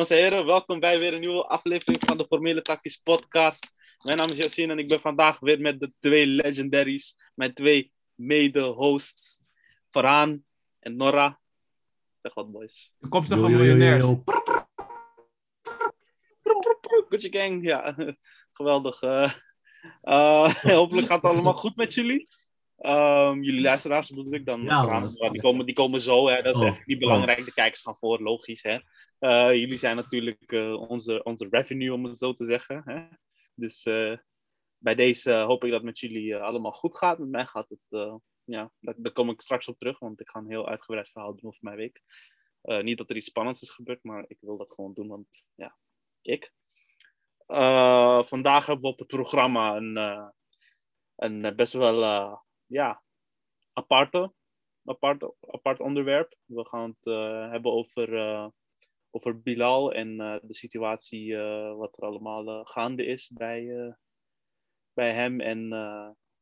Dames en heren, welkom bij weer een nieuwe aflevering van de Formele Takjes podcast. Mijn naam is Yassine en ik ben vandaag weer met de twee legendaries, mijn twee mede-hosts, Farhan en Nora. Zeg wat, boys. De kopstuk van miljonairs. Gucci Gang, ja, geweldig. eh. Eh, hopelijk gaat het allemaal goed met jullie. Ehm, jullie luisteraars bedoel ik dan. Ja, die, komen, die komen zo, hè. dat is Oh, echt niet oh. belangrijk. De kijkers gaan voor, logisch. Hè. Eh, jullie zijn natuurlijk eh, onze, onze revenue, om het zo te zeggen. Hè? Dus eh, bij deze hoop ik dat met jullie allemaal goed gaat. Met mij gaat het, ja, daar, kom ik straks op terug, want ik ga een heel uitgebreid verhaal doen over mijn week. Niet dat er iets spannends is gebeurd, maar ik wil dat gewoon doen, want ja, ik. Vandaag hebben we op het programma een, een best wel ja, aparte, apart, apart onderwerp. We gaan het hebben over, over Bilal en eh, de situatie eh, wat er allemaal eh, gaande is bij, bij hem en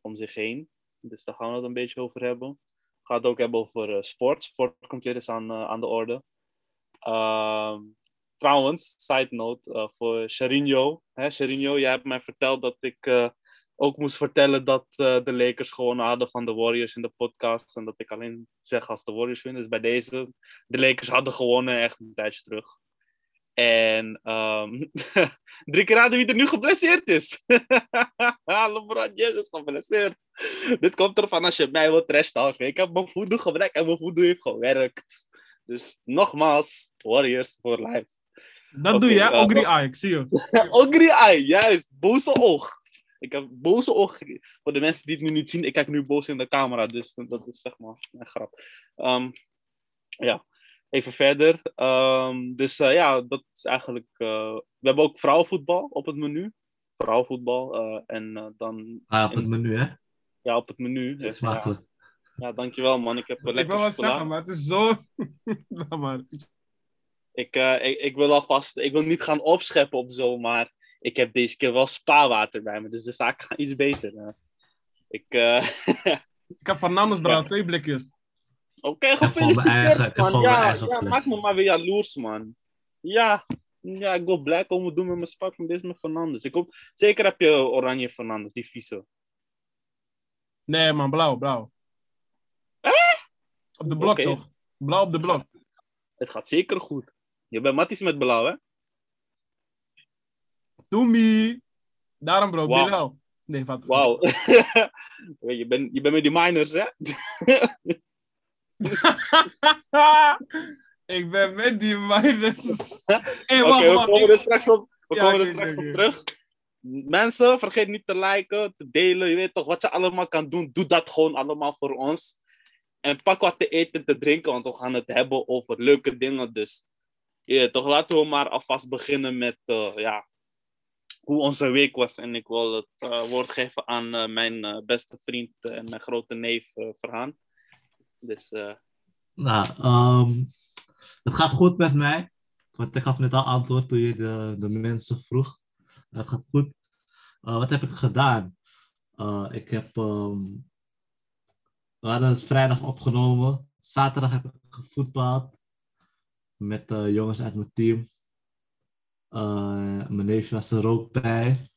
om zich heen. Dus daar gaan we het een beetje over hebben. We gaan het ook hebben over sport. Sport komt weer eens aan, aan de orde. Ehm, trouwens, side note voor Charinho. Hè, jij hebt mij verteld dat ik ook moest vertellen dat eh, de Lakers gewonnen hadden van de Warriors in de podcast. En dat ik alleen zeg als de Warriors winnen. Dus bij deze, de Lakers hadden gewonnen echt een tijdje terug. En ehm, drie keer raden wie er nu geblesseerd is. LeBron James is geblesseerd. Dit komt ervan als je mij wilt trash talken. Ik heb mijn voodoo gebruikt en mijn voodoo heeft gewerkt. Dus nogmaals, Warriors for life. Dat doe eh, Ogri Eye, ik zie je. Ogri eye, juist. Boze oog. Ik heb boze oog. Voor de mensen die het nu niet zien, ik kijk nu boos in de camera. Dus dat is zeg maar een grap. Ehm, ja, even verder. Ehm, dus eh, ja, dat is eigenlijk... eh, we hebben ook vrouwenvoetbal op het menu. Vrouwenvoetbal. eh, en eh, dan Ah, op het menu, hè? ja, op het menu. Dat is ja, makkelijk. ja, dankjewel man. Ik heb eh, Ik lekker wil wat chocola. zeggen, maar het is zo... Laat maar. Ik, eh, ik, ik wil alvast, ik wil niet gaan opscheppen of zo, maar ik heb deze keer wel spaarwater bij me, dus de zaak gaat iets beter. eh. Ik, eh, Ik heb van Namens Brand twee blikjes. Oké, mijn gefeliciteerd man. Ja, maak me maar weer jaloers man. Ja, ja ik wil blij komen doen met mijn spak, maar dit is met Fernandes. Ik hoop, zeker heb je oranje Fernandes, die vieze. Nee man, blauw, blauw. Op de blok toch? Blauw op de blok. Het gaat zeker goed. Je bent matties met blauw, hè? Toemie. Daarom bro, Wauw. Bilal. Nee, wat? Wauw. je, bent, je bent met die miners, hè? ik ben met die. Hey, Oké, we komen er straks op, we Ja, komen er straks op terug. Mensen, vergeet niet te liken, te delen. Je weet toch wat je allemaal kan doen. Doe dat gewoon allemaal voor ons. En pak wat te eten en te drinken, want we gaan het hebben over leuke dingen. Dus toch, laten we maar alvast beginnen met eh, ja, hoe onze week was. En ik wil het eh, woord geven aan eh, mijn eh, beste vriend en mijn grote neef Verhaan. Dus Nou, ehm, het gaat goed met mij. Want ik gaf net al antwoord toen je de, de mensen vroeg. Het gaat goed. Wat heb ik gedaan? Ik heb... ehm, we hadden het vrijdag opgenomen. Zaterdag heb ik gevoetbald. Met de jongens uit mijn team. Eh, mijn neefje was er ook bij.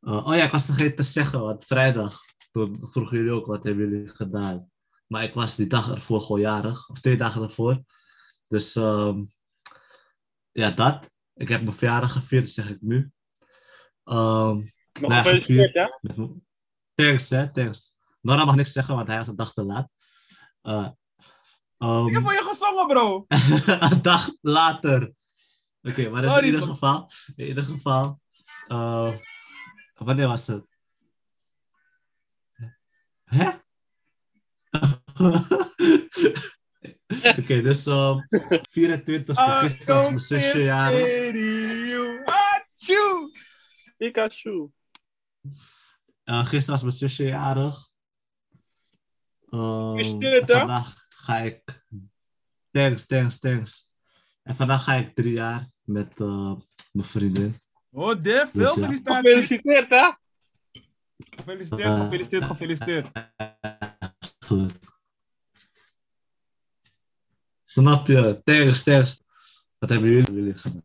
Eh, oh ja, ik was vergeten te zeggen, want vrijdag, toen vroegen jullie ook wat hebben jullie gedaan. Maar ik was die dag ervoor gewoon jarig, of twee dagen ervoor. Dus ehm, ja, dat. Ik heb mijn verjaardag gevierd, zeg ik nu. Ehm, nog Nou, gefeliciteerd, mijn- Thanks, hè, thanks. Nora mag niks zeggen, want hij was een dag te laat. Eh, ehm, Ik heb voor je gezongen, bro. een dag later. Oké, maar dus in ieder geval, in ieder geval, eh, wanneer was het? Hè? Oké, dus um, 24 Ah, gisteren was mijn zusje jarig. Pikachu. Eh, gisteren was mijn zusje jarig. Um, vandaag ga ik. Thanks, thanks, thanks. En vandaag ga ik drie jaar met eh, mijn vriendin. Oh, Def, veel Dus felicitaties. Gefeliciteerd, hè? Gefeliciteerd, gefeliciteerd, gefeliciteerd. Eigenlijk. Snap je? Thanks, thanks. Wat hebben jullie, jullie gedaan?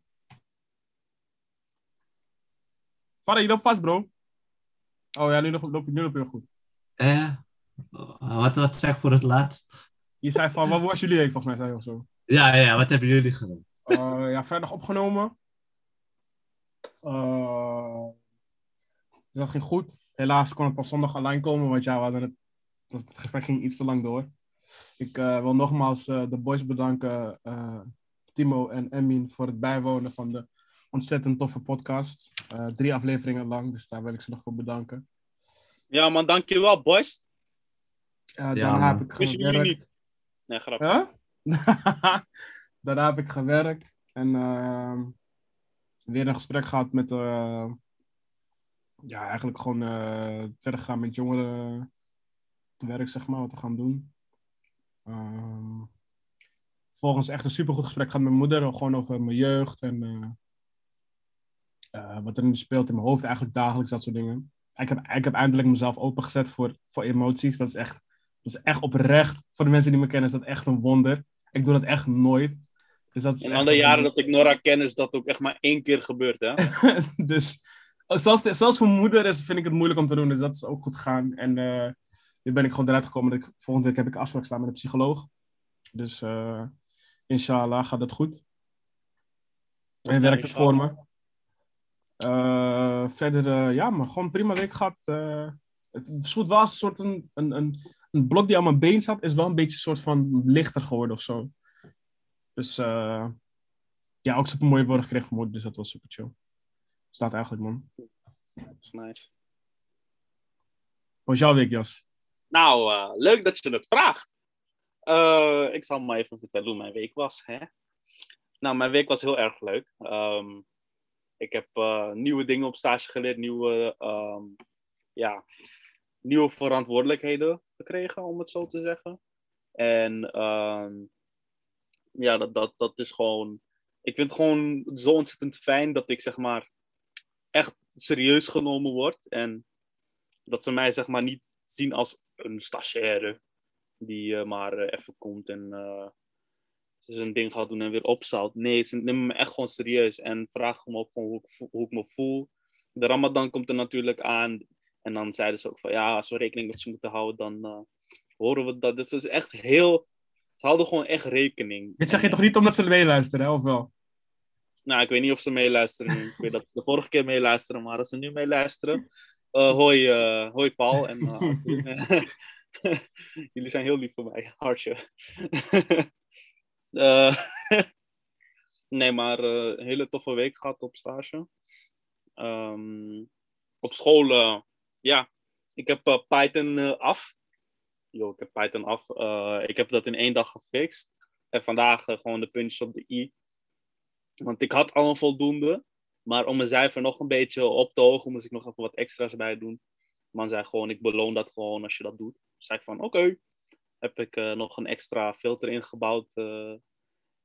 Vader, je loopt vast, bro. Oh ja, nu nog- loop je nu loop je heel goed. Eh, wat, wat zeg ik voor het laatst? Je zei van, wat was jullie week, volgens mij, zei of zo. Ja, ja, wat hebben jullie gedaan? Eh, ja, vrijdag opgenomen. Eh, dus dat ging goed. Helaas kon het pas zondag online komen, want ja, we hadden het, het, gesprek ging iets te lang door. Ik eh, wil nogmaals eh, de boys bedanken, eh, Timo en Emin, voor het bijwonen van de ontzettend toffe podcast. Eh, drie afleveringen lang, dus daar wil ik ze nog voor bedanken. Ja, man, dankjewel, boys. Eh, Ja, daarna man. heb ik gewerkt. niet? Nee, grapje. Huh? Daarna heb ik gewerkt en ehm, weer een gesprek gehad met, eh, ja, eigenlijk gewoon eh, verder gaan met jongeren te werk, zeg maar, wat we gaan doen. Ehm volgens echt een supergoed gesprek gehad met mijn moeder, gewoon over mijn jeugd en eh, wat er nu speelt in mijn hoofd, eigenlijk dagelijks, dat soort dingen. Ik heb, ik heb eindelijk mezelf opengezet voor, voor emoties. Dat is echt dat is echt oprecht. Voor de mensen die me kennen is dat echt een wonder. Ik doe dat echt nooit. Dus dat is In alle jaren dat ik Nora ken, is dat ook echt maar één keer gebeurd, hè? dus ook zelfs, zelfs voor moeder is, vind ik het moeilijk om te doen. Dus dat is ook goed gegaan. En eh, nu ben ik gewoon eruit gekomen. Dat ik, volgende week heb ik afspraak staan met een psycholoog. Dus eh inshallah gaat het goed. En werkt het voor me. Eh, verder, ja, maar gewoon prima week gehad. eh. het voelt wel een soort een, een, een, een blok die aan mijn been zat, is wel een beetje een soort van lichter geworden of zo. Dus eh, ja, ook super mooie woorden gekregen van dus dat was super chill. Staat eigenlijk, man. Dat is nice. Hoe was jouw week, Jas? Nou, eh, leuk dat je het vraagt. Eh, ik zal maar even vertellen hoe mijn week was. Hè? Nou, mijn week was heel erg leuk. Ehm, ik heb eh, nieuwe dingen op stage geleerd, nieuwe, ehm, ja, nieuwe verantwoordelijkheden gekregen, om het zo te zeggen. En ehm, ja, dat, dat, dat is gewoon. Ik vind het gewoon zo ontzettend fijn dat ik zeg maar echt serieus genomen word. En dat ze mij zeg maar niet zien als een stagiaire die eh, maar eh, even komt en eh, zijn ding gaat doen en weer opzout. Nee, ze nemen me echt gewoon serieus en vragen me ook gewoon hoe ik, hoe ik me voel. De Ramadan komt er natuurlijk aan en dan zeiden ze ook van ja, als we rekening met je moeten houden, dan horen we dat. Dus het is echt heel. Ze houden gewoon echt rekening. Dit zeg je toch niet omdat ze meeluisteren, hè, of wel? nou, ik weet niet of ze meeluisteren nu. Ik weet dat ze de vorige keer meeluisteren, maar als ze nu meeluisteren. eh hoi, eh, hoi Paul. En, eh, jullie zijn heel lief voor mij, hartje. Nee, maar een hele toffe week gehad op stage. Ehm, op school, ja, ik heb Python af. Yo, ik heb Python af. Eh, ik heb dat in één dag gefixt. En vandaag eh, gewoon de puntjes op de i. Want ik had al een voldoende. Maar om mijn cijfer nog een beetje op te hogen, moest ik nog even wat extra's bij doen. Man zei gewoon, ik beloon dat gewoon als je dat doet. Dus zei ik van, oké. Heb ik eh, nog een extra filter ingebouwd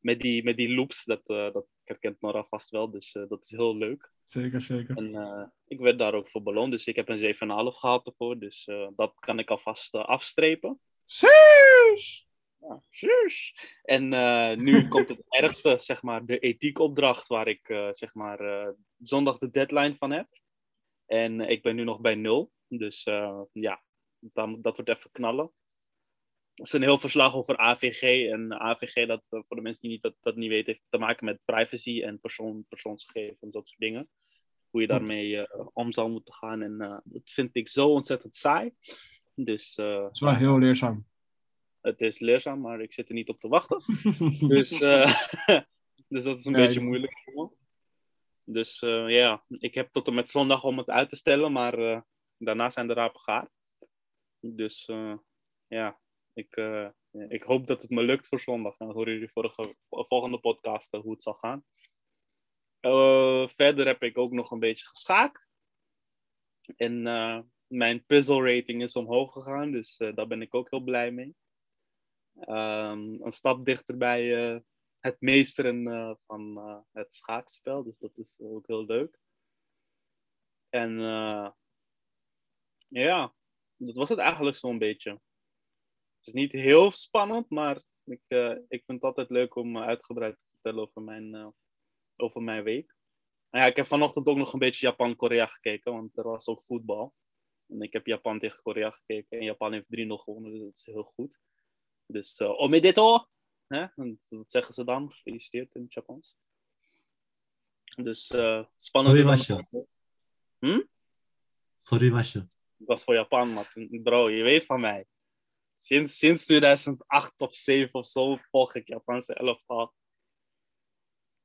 met, die, met die loops. Dat, eh, dat herkent Nora vast wel, dus eh, dat is heel leuk. Zeker, zeker. En eh, ik werd daar ook voor beloond, dus ik heb een 7,5 gehad ervoor. Dus dat kan ik alvast afstrepen. Zeus! Ja, shush. En nu komt het ergste, zeg maar, de ethiekopdracht waar ik zeg maar zondag de deadline van heb. En ik ben nu nog bij nul. Dus ja, dan, dat wordt even knallen. Het is een heel verslag over AVG. En AVG, dat, eh, voor de mensen die niet, dat, dat niet weten, heeft te maken met privacy en persoon, persoonsgegevens, dat soort dingen. Hoe je daarmee eh, om zal moeten gaan. En eh, dat vind ik zo ontzettend saai. Dus Dat is wel heel leerzaam. het is leerzaam, maar ik zit er niet op te wachten. Dus, dus dat is een beetje moeilijk. Dus ja, ik heb tot en met zondag om het uit te stellen, maar daarna zijn de rapen gaar. Dus ja, ik, eh, ik hoop dat het me lukt voor zondag. Dan horen jullie vorige, volgende podcast eh, hoe het zal gaan. Eh, verder heb ik ook nog een beetje geschaakt. En mijn puzzle rating is omhoog gegaan, dus daar ben ik ook heel blij mee. Ehm, een stap dichter bij het meesteren van het schaakspel. Dus dat is ook heel leuk. En ja, dat was het eigenlijk zo'n beetje. Het is niet heel spannend, maar ik, eh, ik vind het altijd leuk om eh, uitgebreid te vertellen over mijn, eh, over mijn week. Nou ja, ik heb vanochtend ook nog een beetje Japan-Korea gekeken, want er was ook voetbal. En ik heb Japan tegen Korea gekeken en Japan heeft 3-0 gewonnen, dus dat is heel goed. Dus uh, omedeto! Hè? Dat zeggen ze dan, gefeliciteerd in het Japans. Dus uh, spannend. Je? Hm? Je? Ik was voor Japan, maar bro, je weet van mij. Sinds, sinds 2008 of 2007 of zo volg ik Japanse elftal.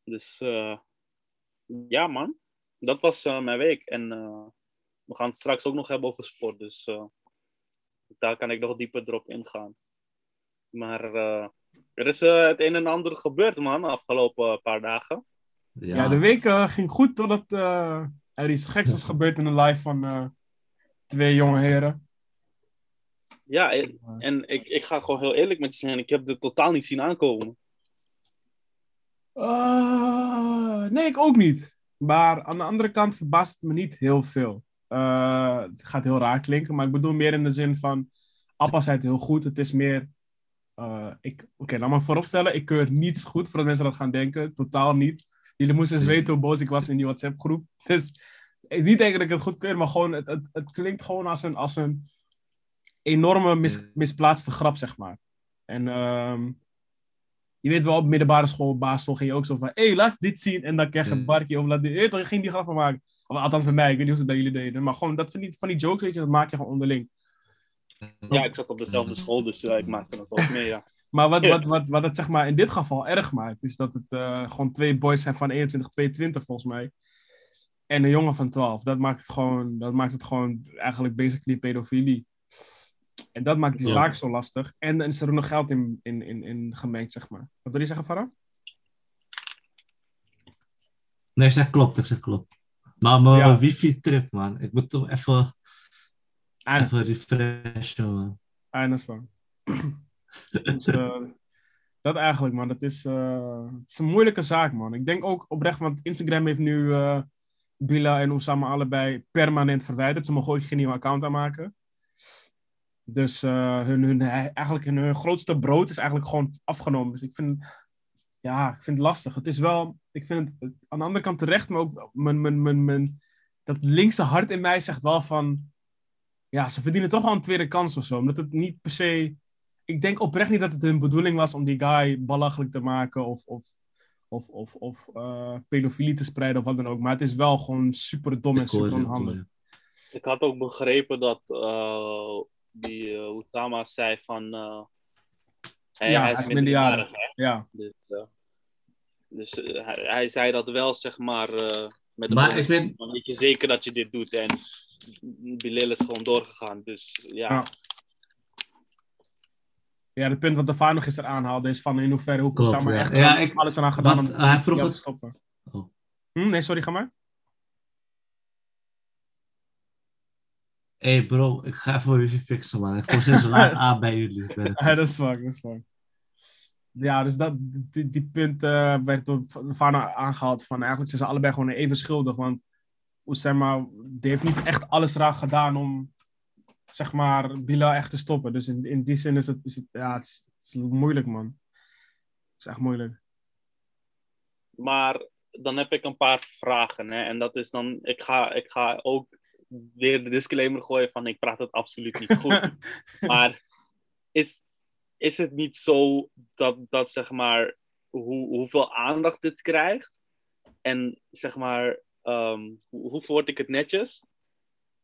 Dus uh, ja, man. Dat was uh, mijn week. En uh, we gaan het straks ook nog hebben over sport. Dus daar kan ik nog dieper erop ingaan. Maar er is het een en ander gebeurd, man, de afgelopen paar dagen. Ja, ja de week ging goed totdat er iets geks is gebeurd in de live van twee jonge heren. Ja, en, ik, ik ga gewoon heel eerlijk met je zijn. Ik heb het totaal niet zien aankomen. Uh, nee, ik ook niet. Maar aan de andere kant verbaast het me niet heel veel. Uh, het gaat heel raar klinken, maar ik bedoel meer in de zin van... Appa zei het heel goed. Het is meer... Uh, Oké, okay, laat me vooropstellen. Ik keur niets goed, voordat mensen dat gaan denken. Totaal niet. Jullie moesten eens weten hoe boos ik was in die WhatsApp-groep. Dus niet denk dat ik het goed keur, maar gewoon... Het, het, het klinkt gewoon als een, als een enorme mis, misplaatste grap, zeg maar. En... Um, je weet wel, op middelbare school, basisschool, ging je ook zo van... Hé, hey, laat dit zien. En dan krijg je een barkje of laat dit... Hey, toch, je ging die grappen maken. Of althans bij mij, ik weet niet hoe ze het bij jullie deden. Maar gewoon, dat van die, van die jokes, weet je, dat maak je gewoon onderling. Ja, ik zat op dezelfde school, dus uh, ik maakte het ook mee, ja. maar wat, wat, wat, wat het zeg maar in dit geval erg maakt, is dat het uh, gewoon twee boys zijn van 21, 22 volgens mij. En een jongen van 12. Dat maakt het gewoon, dat maakt het gewoon eigenlijk basically pedofilie. En dat maakt die ja. zaak zo lastig. En dan is er nog geld in, in, in, in gemengd, zeg maar. Wat wil je zeggen, Farah? Nee, ik zeg klopt, ik zeg klopt. Maar mijn ja. wifi-trip, man. Ik moet toch even, en... even refreshen, man. Eindelijk, man. dus, uh, dat eigenlijk, man. Dat is, uh, het is een moeilijke zaak, man. Ik denk ook oprecht, want Instagram heeft nu uh, Bila en Osama allebei permanent verwijderd. Ze mogen ooit geen nieuwe account aanmaken. Dus uh, hun, hun, eigenlijk hun, grootste brood is eigenlijk gewoon afgenomen. Dus ik vind, ja, ik vind het lastig. Het is wel, ik vind het aan de andere kant terecht, maar ook mijn, mijn, mijn, mijn, dat linkse hart in mij zegt wel van, ja, ze verdienen toch wel een tweede kans of zo. Omdat het niet per se, ik denk oprecht niet dat het hun bedoeling was om die guy belachelijk te maken of, of, of, of, of uh, pedofilie te spreiden of wat dan ook. Maar het is wel gewoon super dom en super onhandig. Ik had ook begrepen dat uh, die uh, zei van. Uh, hij, ja, hij is minderjarig. Ja. Dus, uh, dus hij, hij, zei dat wel, zeg maar. met maar ik vind... weet je zeker dat je dit doet. En Bilal is gewoon doorgegaan. Dus ja. ja. Ja, het punt wat de VAR nog gisteren aanhaalde is van in hoeverre hoe Usama ja. echt ja, ik, alles eraan gedaan want, om hij vroeg het... te stoppen. Oh. Hm, nee, sorry, ga maar. Hey bro, ik ga even mijn wifi fixen man. Ik kom sinds laat aan bij jullie. Ja, dat is fijn, dat is fijn. Ja, dus dat, die, die punt uh, werd door Varna aangehaald van eigenlijk zijn ze allebei gewoon even schuldig. Want Oussama, die heeft niet echt alles eraan gedaan om zeg maar Bila echt te stoppen. Dus in, in die zin is het, is het ja, het is, het is moeilijk man. Het is echt moeilijk. Maar dan heb ik een paar vragen. Hè? En dat is dan, ik ga, ik ga ook weer de disclaimer gooien van ik praat het absoluut niet goed. maar is, is het niet zo dat, dat zeg maar, hoe, hoeveel aandacht dit krijgt en zeg maar, um, hoe, hoe verwoord ik het netjes?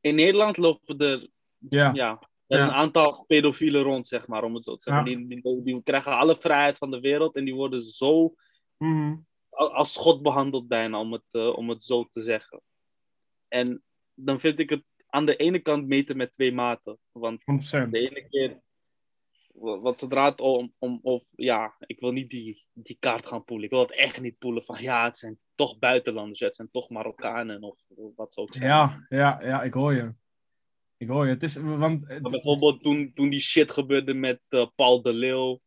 In Nederland lopen er ja. Ja, er een aantal pedofielen rond, zeg maar, om het zo te zeggen. Ja. Die, die, die, krijgen alle vrijheid van de wereld en die worden zo Mhm. als God behandeld bijna, om het, uh, om het zo te zeggen. En dan vind ik het aan de ene kant meten met twee maten. Want 100%. de ene keer, want zodra het om, om of ja, ik wil niet die, die kaart gaan poelen. Ik wil het echt niet poelen van ja, het zijn toch buitenlanders, het zijn toch Marokkanen of wat ze ook zijn. Ja, ja, ja, ik hoor je. Ik hoor je. Het is, want, bijvoorbeeld toen, toen die shit gebeurde met uh, Paul de Leeuw.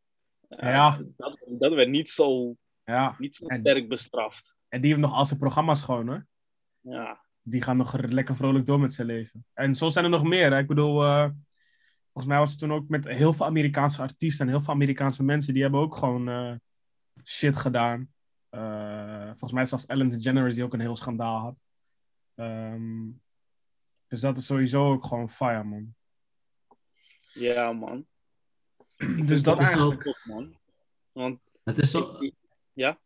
Uh, ja. Dat, dat werd niet zo, ja. niet zo En- sterk bestraft. En die heeft nog al zijn programma's gewoon, hè? Ja. Die gaan nog lekker vrolijk door met zijn leven. En zo zijn er nog meer. Hè? Ik bedoel, eh, volgens mij was het toen ook met heel veel Amerikaanse artiesten en heel veel Amerikaanse mensen. Die hebben ook gewoon eh, shit gedaan. Eh, volgens mij zelfs Ellen DeGeneres die ook een heel schandaal had. Ehm, dus dat is sowieso ook gewoon fire, man. Ja, man. Dus dat is eigenlijk. Top, man. Want Het is zo... ik- ja,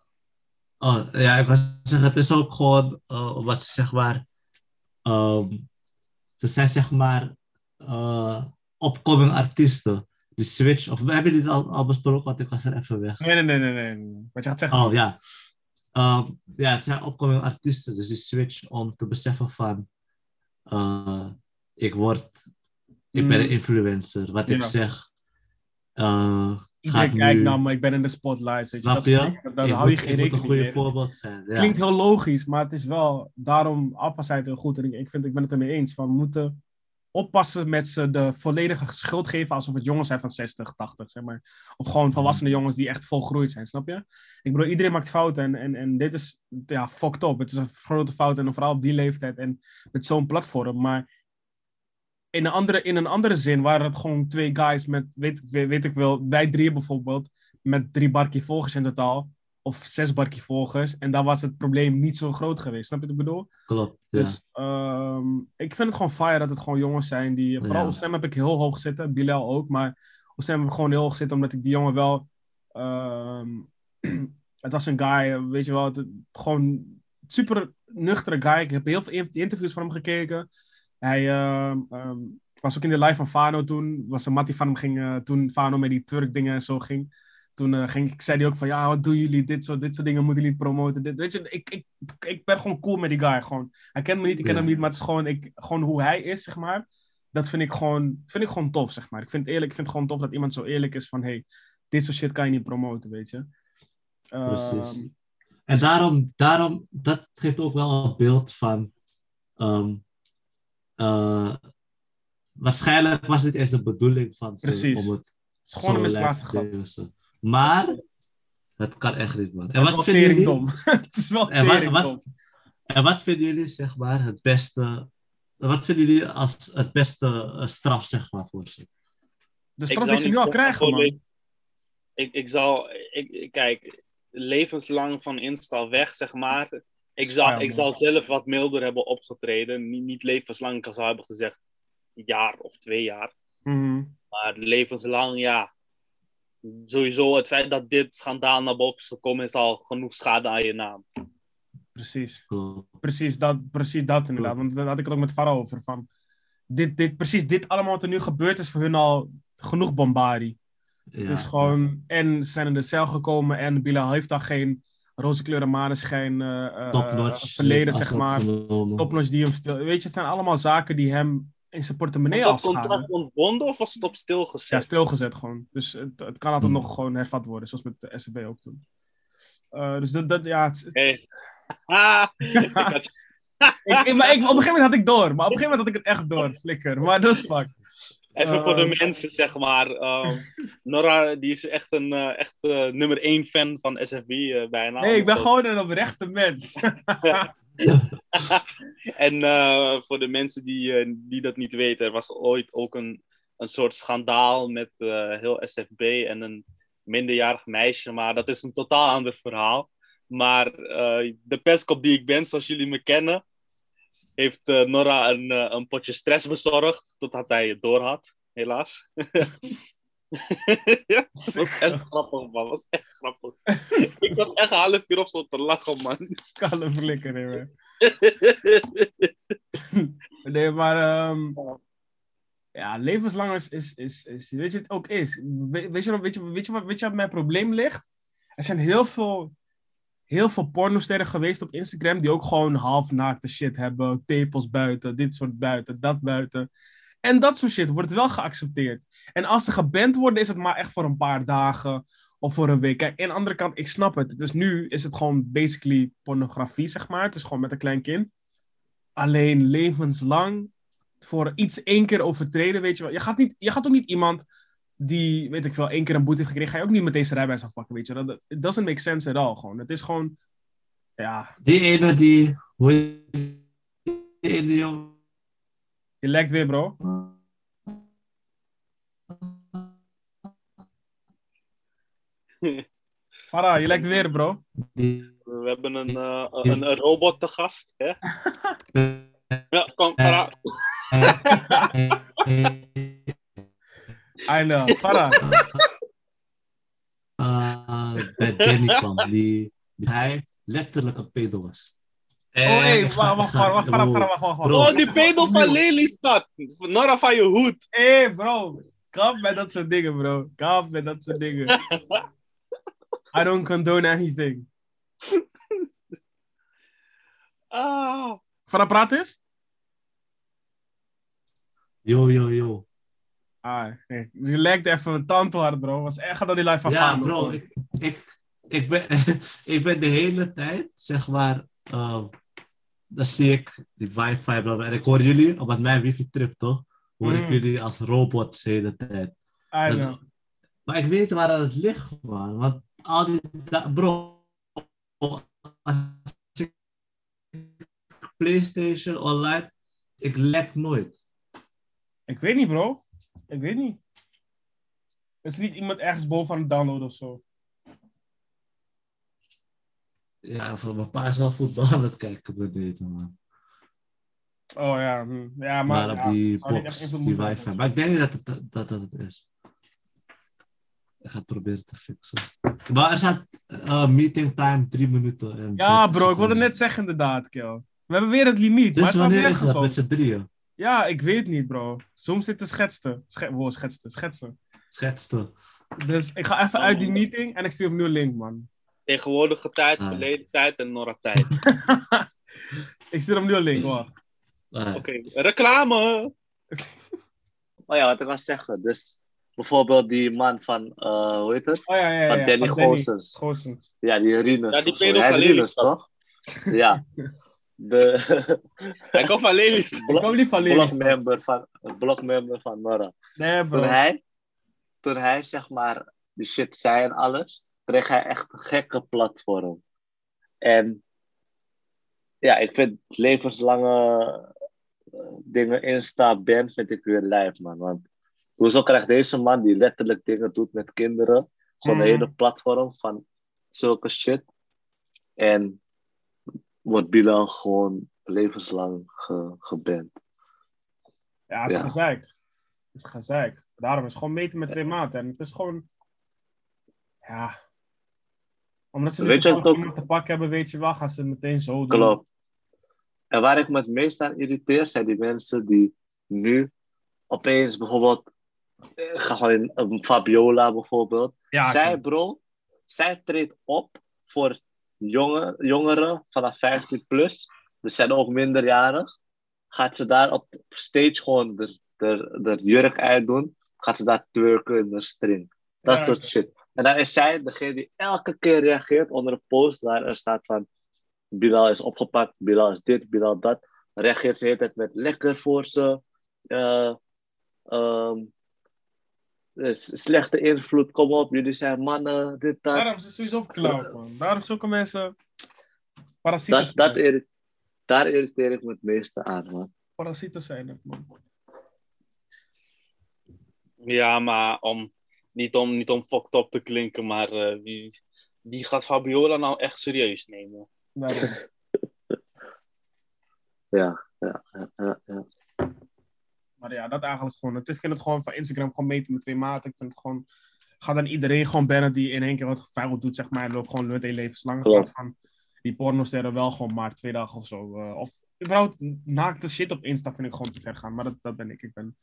Oh, ja, ik wou zeggen, het is ook gewoon wat ze zeg maar. Ehm, ze zijn zeg maar eh opkoming artiesten. Die switch, of hebben jullie dit al, al besproken? Want ik was er even weg. Nee, nee, nee, nee, nee. Wat je gaat zeggen. Oh ja. Ehm, ja, het zijn opkoming artiesten, dus die switch om te beseffen van. eh, ik word. Ik ben Mm. een influencer. Wat Ja. ik zeg. eh Iedereen kijkt naar me, ik ben in de spotlight. Weet je, Snap dat soort je? ik hou je geen moet een rekening goede mee. voorbeeld zijn. Ja. Klinkt heel logisch, maar het is wel, daarom, Appa zei het heel goed en ik, ik, vind, ik ben het ermee eens. Van, we moeten oppassen met ze de volledige schuld geven alsof het jongens zijn van 60, 80, zeg maar. Of gewoon volwassene jongens die echt volgroeid zijn, snap je? Ik bedoel, iedereen maakt fouten en, en, en dit is, ja, fucked up. Het is een grote fout en vooral op die leeftijd en met zo'n platform. Maar in een, andere, in een andere zin waren het gewoon twee guys met, weet, weet, ik wel, wij drie bijvoorbeeld, met drie barkie volgers in totaal. Of zes barkie volgers. En daar was het probleem niet zo groot geweest. Snap je wat ik bedoel? Klopt. Ja. Dus ehm, ik vind het gewoon fire dat het gewoon jongens zijn die... Vooral Ja. Ossem heb ik heel hoog zitten. Bilal ook. Maar Ossem heb ik gewoon heel hoog zitten. Omdat ik die jongen wel... ehm, het was een guy, weet je wel. Het, gewoon super nuchtere guy. Ik heb heel veel in- interviews van hem gekeken. Hij ehm, ehm, was ook in de live van Fano toen. Was een mattie van hem ging eh, toen Fano met die Turk dingen en zo ging. Toen eh, ging, ik- zei hij ook van, ja, wat doen jullie? Dit soort, dit soort dingen moeten jullie promoten. Dit, weet je, ik, ik, ik ben gewoon cool met die guy. Gewoon. Hij kent me niet, ik ken Ja. hem niet, maar het is gewoon, ik, gewoon hoe hij is, zeg maar. Dat vind ik gewoon, vind ik gewoon tof, zeg maar. Ik vind, het eerlijk, ik vind het gewoon tof dat iemand zo eerlijk is van, hey, dit soort shit kan je niet promoten, weet je. Precies. Ehm, En daarom, daarom, dat geeft ook wel een beeld van. Eh, waarschijnlijk was dit eerst de bedoeling van ze Precies. om het het is gewoon een misplaatste grap. Maar het kan echt niet, man. En Het is wel wat, vinden jullie, het is wel En wat- en wat vinden jullie, zeg maar, het beste. Wat vinden jullie als het beste eh, straf, zeg maar, voor ze? De straf die ze nu al krijgen, man. ik, ik zal, ik, ik- kijk, levenslang van Insta weg, zeg maar. Ik zal, Ja, ik zal zelf wat milder hebben opgetreden. Niet, niet levenslang, ik zou hebben gezegd een jaar of twee jaar. Mhm. Maar levenslang, ja. Sowieso het feit dat dit schandaal naar boven is gekomen, is al genoeg schade aan je naam. Precies. Precies dat, precies dat inderdaad. Want daar had ik het ook met Farah over. Van, dit, dit, precies dit allemaal wat er nu gebeurd is voor hun al genoeg bombardie. Ja, het is gewoon, en ze zijn in de cel gekomen en Bilal heeft daar geen roze kleuren maneschijn eh eh, verleden, zeg maar. Topnotch die hem stil... Weet je, het zijn allemaal zaken die hem in zijn portemonnee Was dat afschaden. contract ontbonden of was het op stil gezet? Ja, stilgezet gewoon. Dus het, het kan altijd Hmm. nog gewoon hervat worden, zoals met de SCB ook toen. Eh, dus dat, dat ja, het, het- Hey. Ah, ik had- ik, ik- maar ik, op een gegeven moment had ik door, maar op een gegeven moment had ik het echt door, flikker. Maar dat is fuck. Even voor de Eh, mensen, zeg maar. ehm, Nora, die is echt een eh, echt, eh, nummer één fan van SFB eh, bijna. Nee, ik ben gewoon een oprechte mens. En voor de mensen die, die dat niet weten, er was ooit ook een, een soort schandaal met heel SFB en een minderjarig meisje. Maar dat is een totaal ander verhaal. Maar de pestkop die ik ben, zoals jullie me kennen, heeft eh, Nora een, eh, een potje stress bezorgd, totdat hij het door had, helaas. ja, dat was echt grappig, man. Dat was echt grappig. ik had echt een half uur op zo te lachen, man. Kale flikker, man. Nee, maar... ehm, ja, levenslang is, is, is, is... Weet je, het ook is. We- weet, je, nog- weet, je, weet, je wat, weet je wat mijn probleem ligt? Er zijn heel veel... Heel veel pornosterren geweest op Instagram die ook gewoon halfnaakte shit hebben. Tepels buiten, dit soort buiten, dat buiten. En dat soort shit wordt wel geaccepteerd. En als ze geband worden, is het maar echt voor een paar dagen of voor een week. Kijk, aan de andere kant, ik snap het. Dus nu is het gewoon basically pornografie, zeg maar. Het is gewoon met een klein kind. Alleen levenslang voor iets één keer overtreden, weet je wel. Je gaat, niet, je gaat ook niet iemand die, weet ik veel, één keer een boete heeft gekregen, ga je ook niet met deze rijbewijs afpakken, weet je wel. Dat it doesn't make sense at all, gewoon. Het is gewoon, ja, Die ene die. Hoe heet die ene jongen? je lijkt weer, bro. Farah, je lijkt weer, bro. We hebben een, uh, een, een, robot te gast. Hè? ja, kom, Farah. I know, Farah. Uh, bij Danny kwam, die, die hij letterlijk een pedo was. Oh, hé, wacht, wacht, wacht, wacht, wacht, wacht, wacht. Oh, die pedo van Lelystad. Nora van je hoed. Hé, bro. Kap met dat soort dingen, bro. Kap met dat soort dingen. I don't condone anything. Ah. Van praat is? Yo, yo, yo. Ah, je lijkt even een tand hard, bro. Was echt dat die live van Ja, bro. Ik, ik, ik, ben, ik ben de hele tijd, zeg maar... Uh, dan zie ik die wifi, en ik hoor jullie, op mijn wifi-trip, toch? Hoor ik Mm. jullie als robots de hele tijd. Know. Maar ik weet waar het ligt, man. Want al die... Bro, als ik PlayStation online, ik lek nooit. Ik weet niet, bro. Ik weet niet. Is er niet iemand ergens boven aan het downloaden of zo? Ja, van mijn pa is wel voetbal aan het kijken beneden, man. Oh ja, hm. ja maar, Maar op ja, die box, die wifi. Maar ik denk niet dat het, dat, dat het is. Ik ga het proberen te fixen. Maar er staat eh, meeting time drie minuten. En Ja, 30 bro, ik wilde net zeggen inderdaad, kill. We hebben weer het limiet, maar Dus het staat wanneer is dat met z'n drieën? Ja, ik weet niet, bro. Soms zit te schetsen. Sche wow, schetsen, schetsen. Schetste. Dus ik ga even Oh. uit die meeting en ik stuur opnieuw een link, man. Tegenwoordige tijd, Ah. verleden tijd en Nora tijd. ik stuur opnieuw een link, wacht. Ah, Oké, reclame. Oh ja, wat ik wil zeggen. Dus bijvoorbeeld die man van, eh, hoe heet het? Oh ja, ja, ja. Van Danny van Danny Goossens. Goossens. Ja, die Rinus. Ja, die pedo Rinus, toch? Ja. De Hij komt van Lelystad. Ik kom niet van Lelystad. blokmember van, blokmember van Nora. Nee, bro. Toen hij, toen hij zeg maar die shit zei en alles, kreeg hij echt een gekke platform. En ja, ik vind levenslange eh, dingen Insta ban vind ik weer lijf, man. Want hoezo krijgt deze man die letterlijk dingen doet met kinderen, gewoon een Mhm. hele platform van zulke shit. En wordt Bilal gewoon levenslang ge, geband. Ja, het is Ja. gezeik. Het is gezeik. Daarom is het gewoon meten met twee maten. En het is gewoon... Ja... Omdat ze Weet niet iemand te pakken hebben, weet je wel, gaan ze het meteen zo doen. Klopt. En waar ik me het meest aan irriteer, zijn die mensen die nu opeens bijvoorbeeld, eh, ga gewoon in Fabiola bijvoorbeeld. Ja, zij, bro, zij treedt op voor jonge, jongeren vanaf 15 plus. Dus zijn ook minderjarig. Gaat ze daar op stage gewoon de, de, de jurk uitdoen. Gaat ze daar twerken in de string. Dat Ja, soort shit. En dan is zij degene die elke keer reageert onder een post waar er staat van Bilal is opgepakt, Bilal is dit, Bilal dat. Dan reageert ze de hele tijd met lekker voor ze. Eh, ehm, slechte invloed, kom op, jullie zijn mannen, dit, dat. Daarom is het sowieso cloud, man. Daarom zulke mensen... Parasieten Dat, dat daar irriteer ik me het meeste aan, man. Parasieten zijn het, man. Ja, maar om, niet, om, niet om fucked up te klinken, maar eh, wie, wie gaat Fabiola nou echt serieus nemen? Ja, ja, ja, ja. Maar ja, dat eigenlijk gewoon. Het is, ik vind het gewoon van Instagram gewoon meten met twee maten. Ik vind het gewoon... Ga dan iedereen gewoon bannen die in één keer wat vuil doet, zeg maar. En loopt gewoon meteen levenslang. Klopt. van die pornosterren wel gewoon maar twee dagen of zo. eh, of überhaupt naakte shit op Insta vind ik gewoon te ver gaan. Maar dat, dat ben ik. Ik ben...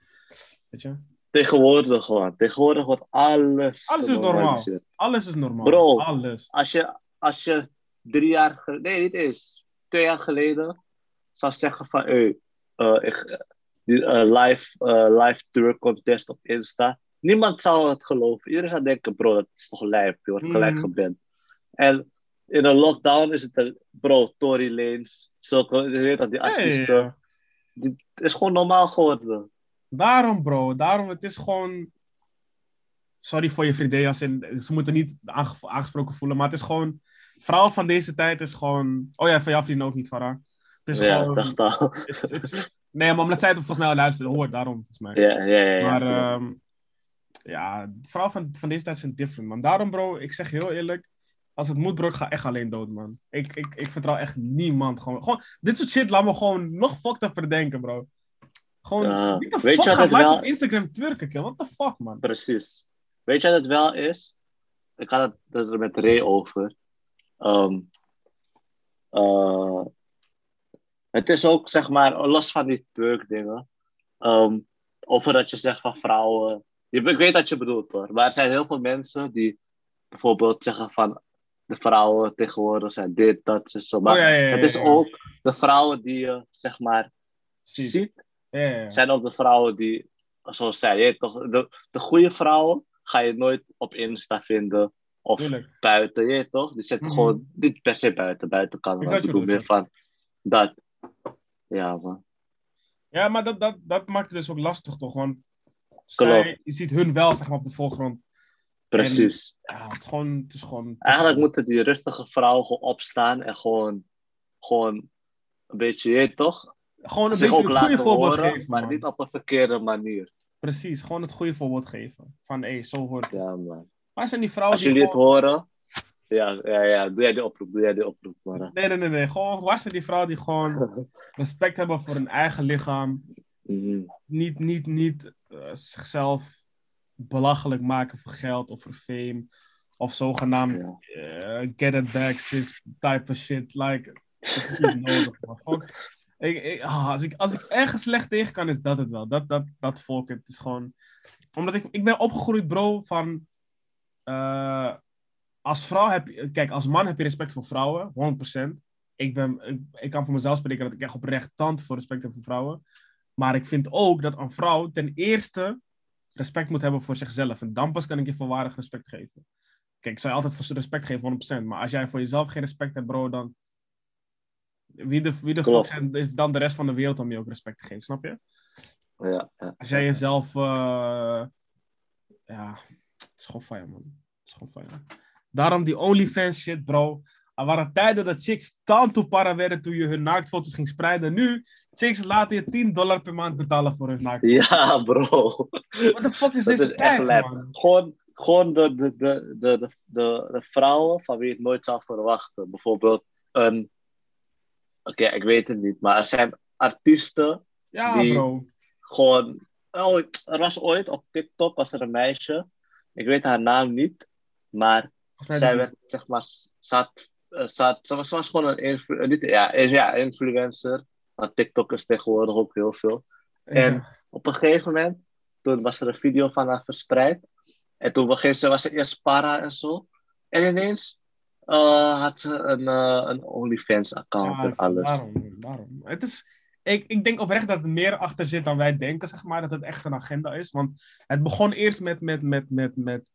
Weet je? Tegenwoordig gewoon. Tegenwoordig wordt alles. Alles is normaal. Alles is normaal. Bro. Alles. Als je, als je drie jaar nee, niet eens, twee jaar geleden zou zeggen van, hey, eh, ik, die, eh, live, eh, live tour contest op Insta. Niemand zou het geloven. Iedereen zou denken, bro, dat is toch lijp. Je wordt gelijk geband. En in een lockdown is het een, bro, Tory Lanez, zulke, je weet dat, die Hey, artiesten. Die, het is gewoon normaal geworden. daarom, bro. Daarom, het is gewoon... Sorry voor je vriendin, als in, ze moeten niet aange- aangesproken voelen, maar het is gewoon... Vrouw van deze tijd is gewoon... Oh ja, van jouw vrienden ook niet, Farah. Het is Ja, gewoon... het- nee, maar omdat zij het volgens mij al luisteren, hoort daarom, volgens mij. Ja, ja, ja. Maar ehm, ja, vrouwen van, van deze tijd zijn different, man. Daarom, bro, ik zeg je heel eerlijk. als het moet, bro, ik ga echt alleen dood, man. Ik, ik, ik vertrouw echt niemand. Gewoon, gewoon, dit soort shit laat me gewoon nog fucked up verdenken, bro. Gewoon, Ja, wie de weet fuck je wat gaat wel- op Instagram twerken, kill? What the fuck, man? Precies. Weet je wat het wel is? Ik had het er met Ray over. Ehm, eh, het is ook, zeg maar, los van die twerk dingen. ehm, over dat je zegt van vrouwen. Ik weet wat je bedoelt hoor. Maar er zijn heel veel mensen die bijvoorbeeld zeggen van de vrouwen tegenwoordig zijn dit, dat, zo. Maar Oh, ja, ja, ja, het is ook de vrouwen die je, zeg maar, Zie. ziet Ja, ja, ja. zijn ook de vrouwen die, zoals zij, je toch, de, de goede vrouwen ga je nooit op Insta vinden of Tuurlijk. buiten, je toch? Die zitten Mhm. gewoon niet per se buiten, buiten kan, Ik ik bedoel meer van dat. Ja, man. Ja, maar dat, dat, dat maakt het dus ook lastig, toch? Want zij, je ziet hun wel, zeg maar, op de voorgrond. Precies. Ja, het is gewoon... Het is gewoon het is Eigenlijk gewoon- moeten die rustige vrouwen gewoon opstaan en gewoon, gewoon een beetje, toch? Gewoon een Zich beetje het goede voorbeeld horen, geven, maar man. niet op een verkeerde manier. Precies, gewoon het goede voorbeeld geven. Van, hé, zo hoort het. Ja, man. Waar zijn die vrouwen Als die jullie het horen, ja, ja, ja, doe jij die oproep, doe jij die oproep. Maar, Nee, nee, nee, nee. Gewoon, zijn die vrouwen die gewoon respect hebben voor hun eigen lichaam? Mhm. Niet, niet, niet eh, zichzelf belachelijk maken voor geld of voor fame. Of zogenaamd Ja. eh, get it back, sis type of shit. Like, dat is niet nodig, man. Fuck. Ik, ik, ah, als, ik, als ik ergens slecht tegen kan, is dat het wel. Dat, dat, dat volk. Het is gewoon... Omdat ik, ik ben opgegroeid, bro, van... eh, als vrouw heb je... Kijk, als man heb je respect voor vrouwen, 100%. Ik, ben, ik, ik kan voor mezelf spreken dat ik echt oprecht tand voor respect heb voor vrouwen. Maar ik vind ook dat een vrouw ten eerste respect moet hebben voor zichzelf. En dan pas kan ik je volwaardig respect geven. Kijk, ik zou je altijd voor respect geven, 100%. Maar als jij voor jezelf geen respect hebt, bro, dan... Wie de, wie de fuck zijn, is dan de rest van de wereld om je ook respect te geven, snap je? Ja, ja. Als jij jezelf... eh, ja, het is gewoon fijn, man. Het is gewoon fijn. Daarom die OnlyFans shit, bro. Er waren tijden dat chicks tanto para werden toen je hun naaktfoto's ging spreiden. Nu, chicks laten je 10 dollar per maand betalen voor hun naaktfoto's. Ja, bro. What the fuck is Dat deze is tijd, man? Gewoon, gewoon de, de, de, de, de, de, de vrouwen van wie je het nooit zou verwachten. Bijvoorbeeld een... Oké, ik weet het niet, maar er zijn artiesten Ja, Die- bro. gewoon... Oh, er was ooit op TikTok was er een meisje. Ik weet haar naam niet, maar Volgens mij zij werd, zeg maar, zat, eh, zat, ze, was, gewoon een influ eh, niet, ja, ja, influencer. Maar TikTok is tegenwoordig ook heel veel. En op een gegeven moment, toen was er een video van haar verspreid. En toen begin ze, was ze eerst para en zo. En ineens eh, had ze een, een OnlyFans-account Ja, en alles. Daarom, daarom. Het is, ik, ik denk oprecht dat er meer achter zit dan wij denken, zeg maar. Dat het echt een agenda is. Want het begon eerst met, met, met, met, met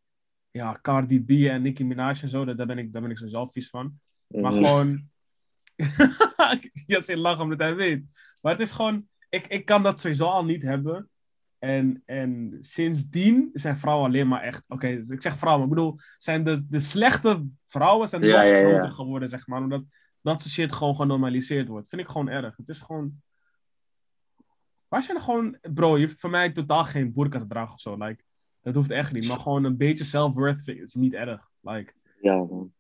ja, Cardi B en Nicki Minaj en zo. Daar, daar ben ik, daar ben ik sowieso vies van. Maar Mhm. gewoon... Jassin lacht omdat hij weet. Maar het is gewoon... Ik, ik kan dat sowieso al niet hebben. En, en sindsdien zijn vrouwen alleen maar echt... Oké, ik zeg vrouwen, maar ik bedoel... Zijn de, de slechte vrouwen zijn Ja, nog ja, ja. groter geworden, zeg maar. Omdat dat soort shit gewoon genormaliseerd wordt. Vind ik gewoon erg. Het is gewoon... Waar zijn er gewoon... Bro, je hoeft voor mij totaal geen burka te dragen of zo. Like, dat hoeft echt niet. Maar gewoon een beetje self-worth is niet erg. Like, Ja, man.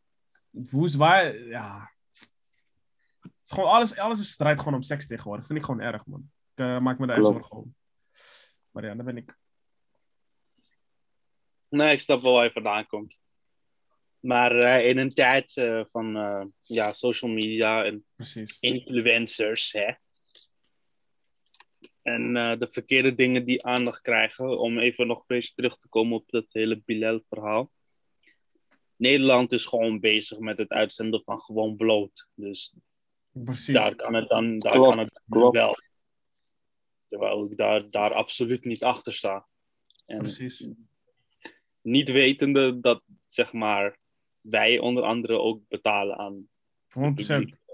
hoe is waar... Ja... Het is gewoon alles, alles is strijd gewoon om seks tegenwoordig. Vind ik gewoon erg, man. Ik eh, maak me daar echt zorgen om. Maar ja, daar ben ik. Nee, ik snap wel waar je vandaan komt. Maar eh, in een tijd eh, van eh, ja, social media en Precies. influencers, hè. En eh, de verkeerde dingen die aandacht krijgen, om even nog een beetje terug te komen op dat hele Bilal-verhaal. Nederland is gewoon bezig met het uitzenden van gewoon bloot. Dus Precies. daar kan het dan, daar Klopt, kan het wel. Terwijl ik daar, daar absoluut niet achter sta. En Precies. niet wetende dat, zeg maar, wij onder andere ook betalen aan 100%.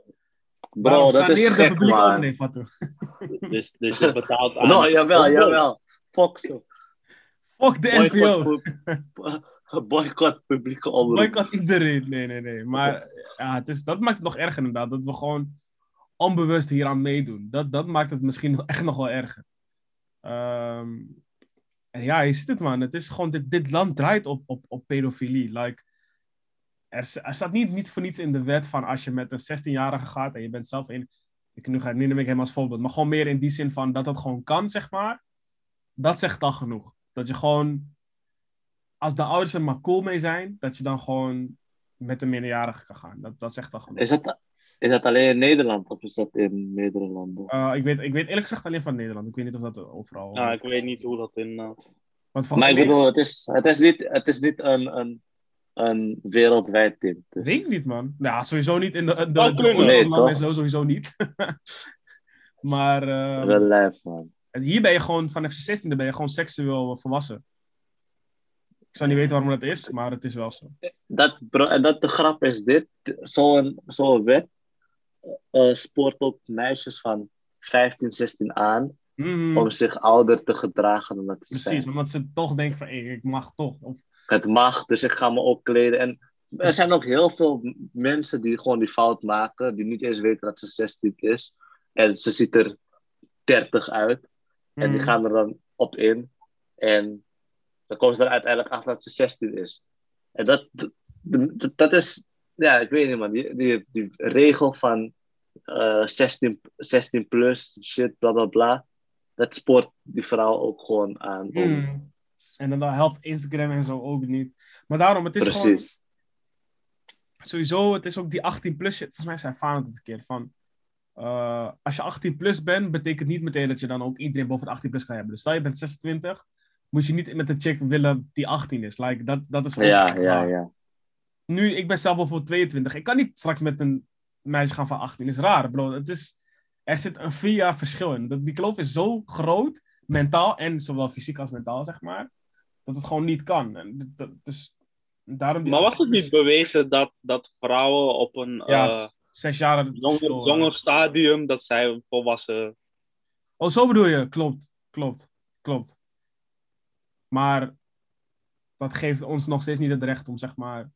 Bro, dat is de gek, publiek man. nee. Dus, dus je betaalt aan... No, jawel, jawel. Fuck zo. Fuck de NPO. Boycott, pu- boycott publieke omroep. Boycott iedereen. Nee, nee, nee. Maar ja, het is, dat maakt het nog erger inderdaad. Dat we gewoon onbewust hieraan meedoen. Dat, dat maakt het misschien nog- echt nog wel erger. Ehm, en ja, je ziet het man. Het is gewoon, dit, dit land draait op, op, op pedofilie. Like, er, er staat niet, niet voor niets in de wet van als je met een 16-jarige gaat en je bent zelf in. Ik, nu, ga, nu neem ik hem als voorbeeld, maar gewoon meer in die zin van dat dat gewoon kan, zeg maar. Dat zegt al genoeg. Dat je gewoon, als de ouders er maar cool mee zijn, dat je dan gewoon met een minderjarige kan gaan. Dat, dat zegt al genoeg. Is dat, is dat alleen in Nederland of is dat in meerdere landen? Eh, ik, weet, ik weet eerlijk gezegd alleen van Nederland. Ik weet niet of dat overal. Nou, ik weet niet hoe dat in. eh, Want van, Maar ik bedoel, het is, het is niet, het is niet een, een, een wereldwijd. Dus. Weet ik niet, man. Ja, sowieso niet in de, de, de, de Nee, zo, sowieso niet. maar eh, Wel lijf, man. En hier ben je gewoon, vanaf je 16e ben je gewoon seksueel volwassen. Ik zou niet weten waarom dat is, maar het is wel zo. Dat, bro, en dat de grap is dit. Zo'n zo'n wet eh, spoort ook meisjes van 15, 16 aan Mhm, om zich ouder te gedragen dan dat ze Precies, zijn. omdat ze toch denken van, hey, ik mag toch. Of, Het mag, dus ik ga me ook kleden. En er zijn ook heel veel mensen die gewoon die fout maken, die niet eens weten dat ze 16 is. En ze ziet er 30 uit. En die Mhm. gaan er dan op in. En dan komen ze er uiteindelijk achter dat ze 16 is. En dat, dat, dat is, ja, ik weet niet man, die, die, die regel van eh 16, 16 plus, shit, bla bla bla. Dat spoort die vrouw ook gewoon aan. Om, Mhm. En dan helpt Instagram en zo ook niet. Maar daarom, het is gewoon precies. sowieso, het is ook die 18 plus shit. Volgens mij zei Faan het een keer van. eh, als je 18 plus bent, betekent niet meteen dat je dan ook iedereen boven de 18 plus kan hebben. Dus stel je bent 26, moet je niet met een chick willen die 18 is. Like, dat, dat is ook Ja, ja, ja. Nu, ik ben zelf bijvoorbeeld 22. Ik kan niet straks met een meisje gaan van 18. is raar, bro. Het is, er zit een vier jaar verschil in. Dat, die kloof is zo groot, mentaal en zowel fysiek als mentaal, zeg maar, dat het gewoon niet kan. En dat, dus daarom Maar was het 18 niet bewezen dat, dat vrouwen op een Ja, eh, zes jaar. jonger, eh. jonger stadium, dat zij volwassen. Oh, zo bedoel je? Klopt, klopt, klopt. Maar dat geeft ons nog steeds niet het recht om, zeg maar,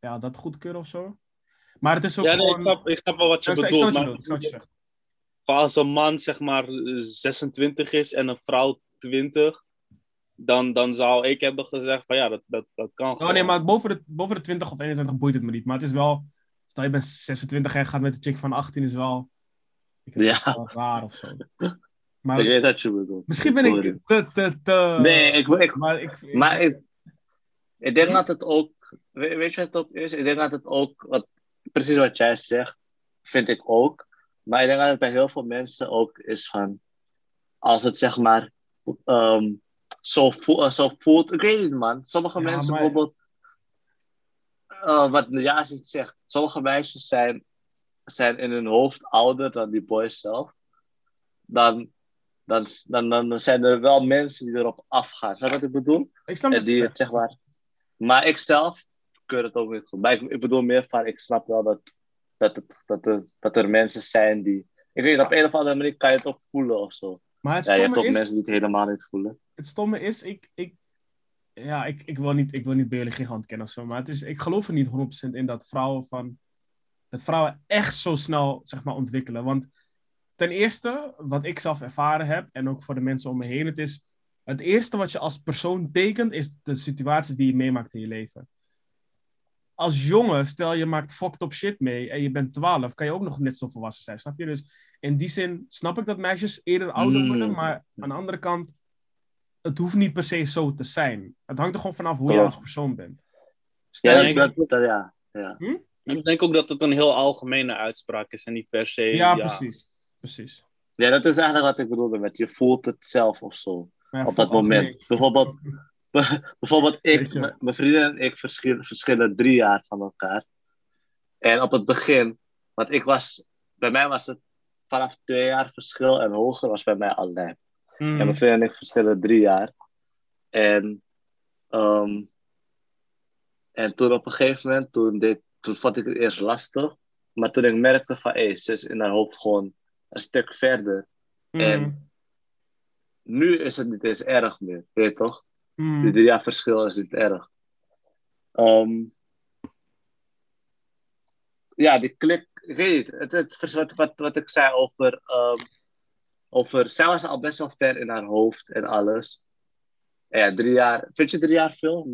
ja, dat goed te keuren of zo. Maar het is ook Ja, nee, gewoon... ik, snap, ik snap wel wat je ik snap- bedoelt. wat je maar bedoelt, ik snap wat je zegt. Als een man zeg maar eh, 26 is en een vrouw 20, dan, dan zou ik hebben gezegd van ja, dat, dat, dat kan Oh gewoon. nee, maar boven de, boven de 20 of 21 boeit het me niet. Maar het is wel, stel je bent 26 en je gaat met een chick van 18 is wel, ik Ja. wel raar of zo. Ik Maar weet dat je bedoelt. misschien ben ik te, te, te... Nee, ik, ik, Maar ik... ik- Maar ik, ik denk dat het ook, weet, weet je wat het ook is? Ik denk dat het ook, wat, precies wat jij zegt, vind ik ook. Maar ik denk dat het bij heel veel mensen ook is van, als het zeg maar ehm, zo, vo- eh, zo voelt, ik weet niet man. Sommige Ja, mensen maar- bijvoorbeeld, eh, wat ja ziet zegt, sommige meisjes zijn, zijn in hun hoofd ouder dan die boys zelf. Dan, dan, dan, dan zijn er wel mensen die erop afgaan. Snap je wat ik bedoel? ik snap En die, zeg maar. Maar ik zelf keur het ook niet goed. Maar ik, ik bedoel meer van, ik snap wel dat, dat, het, dat, er, dat er mensen zijn die. Ik weet op een of andere manier kan je het ook voelen of zo. Maar het Ja, je hebt ook is... mensen die het helemaal niet voelen. het stomme is, ik, ik, ja, ik, ik wil niet, ik wil niet biologie gaan kennen of zo, maar het is, ik geloof er niet 100% in dat vrouwen van, dat vrouwen echt zo snel, zeg maar, ontwikkelen. Want ten eerste, wat ik zelf ervaren heb, en ook voor de mensen om me heen, het is, het eerste wat je als persoon tekent, is de situaties die je meemaakt in je leven. Als jongen, stel je maakt fucked up shit mee en je bent 12, kan je ook nog net zo volwassen zijn, snap je? Dus in die zin snap ik dat meisjes eerder ouder Mm. worden, maar aan de andere kant, het hoeft niet per se zo te zijn. Het hangt er gewoon vanaf hoe je als persoon bent. Stel Ja, je- dat, dat, ja, ja. Ik denk ook dat het een heel algemene uitspraak is en niet per se. ja, precies. precies. ja, dat is eigenlijk wat ik bedoelde met je voelt het zelf of zo. Ja, op dat moment. algemeen. Bijvoorbeeld, bijvoorbeeld ik, mijn vrienden en ik verschillen, verschillen drie jaar van elkaar. En op het begin, want ik was, bij mij was het vanaf twee jaar verschil en hoger was bij mij al lijp. Mm. En mijn vriend en ik verschillen drie jaar. En, ehm, en toen op een gegeven moment, toen, deed, toen vond ik het eerst lastig. Maar toen ik merkte van, hé, ze is in haar hoofd gewoon een stuk verder. Mm. en- Nu is het niet eens erg meer, weet je toch? Mm. Drie jaar verschil is niet erg. Ehm, ja, die klik, ik weet. Het, het, wat, wat, wat ik zei over, ehm, over. Zij was al best wel ver in haar hoofd en alles. En ja, drie jaar. Vind je drie jaar veel?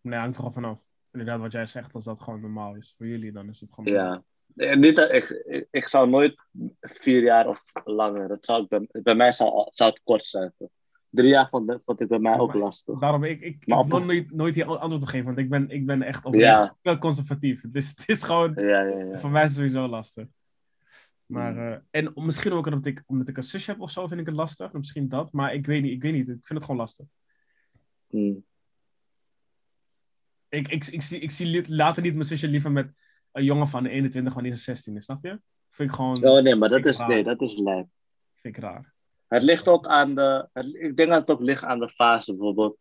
Nee, hangt er al vanaf. inderdaad wat jij zegt, als dat gewoon normaal is voor jullie, dan is het gewoon. Ja. Niet dat, ik, ik, ik zou nooit vier jaar of langer. Dat zou ik bij, bij mij zou, zou het kort zijn. Drie jaar vond, vond ik bij mij ook lastig. Daarom, ik, ik, Maar ik wil nooit, nooit hier antwoord op geven, want ik ben, ik ben echt op Ja. veel conservatief. Dus het is gewoon, Ja, ja, ja. voor mij is het sowieso lastig. Maar, Mm. eh, en misschien ook omdat ik, omdat ik een zusje heb of zo, vind ik het lastig. Misschien dat, maar ik weet niet, ik weet niet. Ik vind het gewoon lastig. Hmm. Ik, ik, ik, zie, ik zie later niet mijn zusje liever met een jongen van de 21 wanneer ze 16 is, snap je? Vind ik gewoon, Oh nee, maar dat is, raar. nee, dat is lijp. vind ik raar. Het ligt ook aan de. Het, ik denk dat het ook ligt aan de fase. Bijvoorbeeld,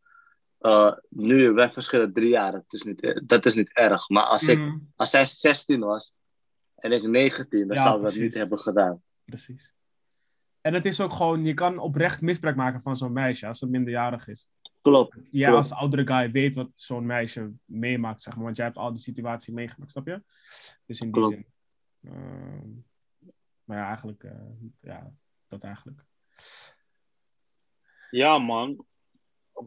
eh, nu, wij verschillen drie jaar. Dat is niet, dat is niet erg. Maar als, ik, Mm, als zij 16 was en ik 19, dan Ja, zou ik dat niet hebben gedaan. precies. En het is ook gewoon, je kan oprecht misbruik maken van zo'n meisje als ze minderjarig is. Klopt. Klopt. als oudere guy weet wat zo'n meisje meemaakt, zeg maar. Want jij hebt al die situatie meegemaakt, snap je? Dus in die Klopt. zin. Ehm, maar ja, eigenlijk, eh, ja, dat eigenlijk. Ja, man.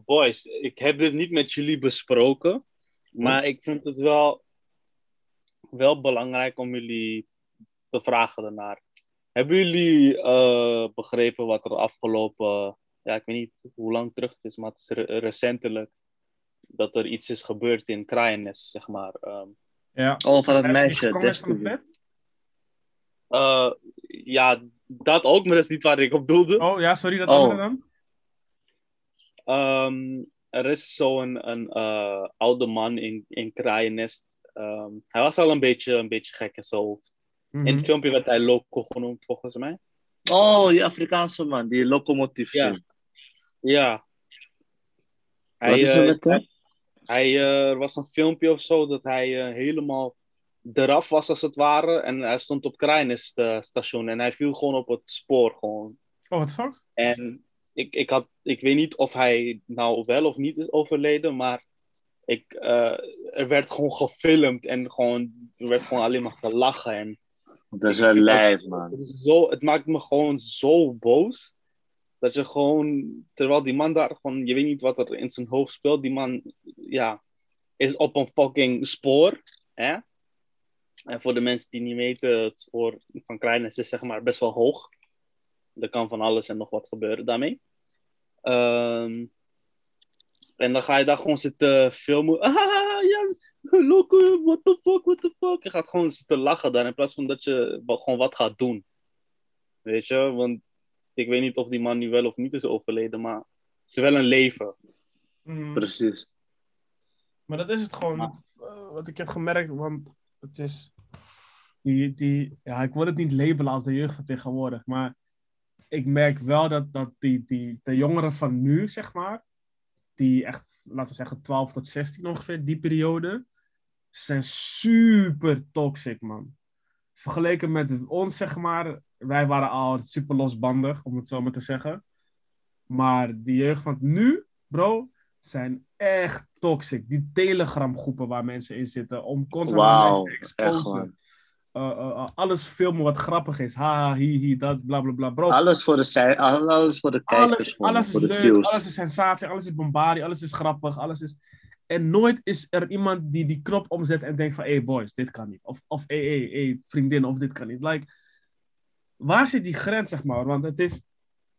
Boys, ik heb dit niet met jullie besproken. Maar ik vind het wel, wel belangrijk om jullie te vragen daarnaar. Hebben jullie eh, begrepen wat er afgelopen, ja, ik weet niet hoe lang terug het is, maar het is re- recentelijk dat er iets is gebeurd in Kraaiennest, zeg maar. Ehm, Ja. Van het is meisje. bed? eh, ja, dat ook, maar dat is niet waar ik op doelde. Oh ja, sorry, dat Oh. andere dan? Ehm, er is zo'n een, eh, oude man in, in Kraaiennest. Ehm, hij was al een beetje, een beetje gek in zijn hoofd. Mhm. In het filmpje werd hij Loco genoemd, volgens mij. Oh, die Afrikaanse man, die locomotief. Ja. Ja. Hij, Wat is er eh, met hem? hij, eh, er was een filmpje of zo dat hij helemaal eraf was, als het ware. En hij stond op Kraaiennest eh, station en hij viel gewoon op het spoor. Gewoon. Oh, wat fuck? En ik, ik, had, ik weet niet of hij nou wel of niet is overleden, maar ik, eh, er werd gewoon gefilmd en gewoon, er werd gewoon alleen maar gelachen. En Dat is een lijf, man. het, is zo, het maakt me gewoon zo boos. Dat je gewoon, terwijl die man daar gewoon, je weet niet wat er in zijn hoofd speelt. Die man, ja, is op een fucking spoor. Hè? En voor de mensen die niet weten, het spoor van Kleines is zeg maar best wel hoog. Er kan van alles en nog wat gebeuren daarmee. Ehm, en dan ga je daar gewoon zitten filmen. Ah, ja, look, what the fuck, what the fuck. Je gaat gewoon zitten lachen dan in plaats van dat je wat, gewoon wat gaat doen. Weet je, want ik weet niet of die man nu wel of niet is overleden, maar het is wel een leven. Mhm. Precies. Maar dat is het gewoon, eh, wat ik heb gemerkt, want het is, die, die, ja, ik wil het niet labelen als de jeugd van tegenwoordig, maar ik merk wel dat, dat die, die, de jongeren van nu, zeg maar, die echt, laten we zeggen, 12 tot 16 ongeveer, die periode, zijn super toxic, man. Vergeleken met ons, zeg maar, wij waren al super losbandig, om het zo maar te zeggen. Maar die jeugd van nu, bro, zijn echt toxic. Die Telegram groepen waar mensen in zitten, om constant mensen te exposen. Uh, uh, uh, alles filmen wat grappig is. Ha, hi, hi, dat, bla, bla, bla. Bro, Alles voor de, alles voor de kijkers, alles, man. alles is leuk, views. alles is sensatie, alles is bombardie, alles is grappig, alles is... En nooit is er iemand die die knop omzet en denkt van, hé hey boys, dit kan niet. Of, of hé, hey, hey, hey, vriendin, of dit kan niet. Like, waar zit die grens, zeg maar? Want het is...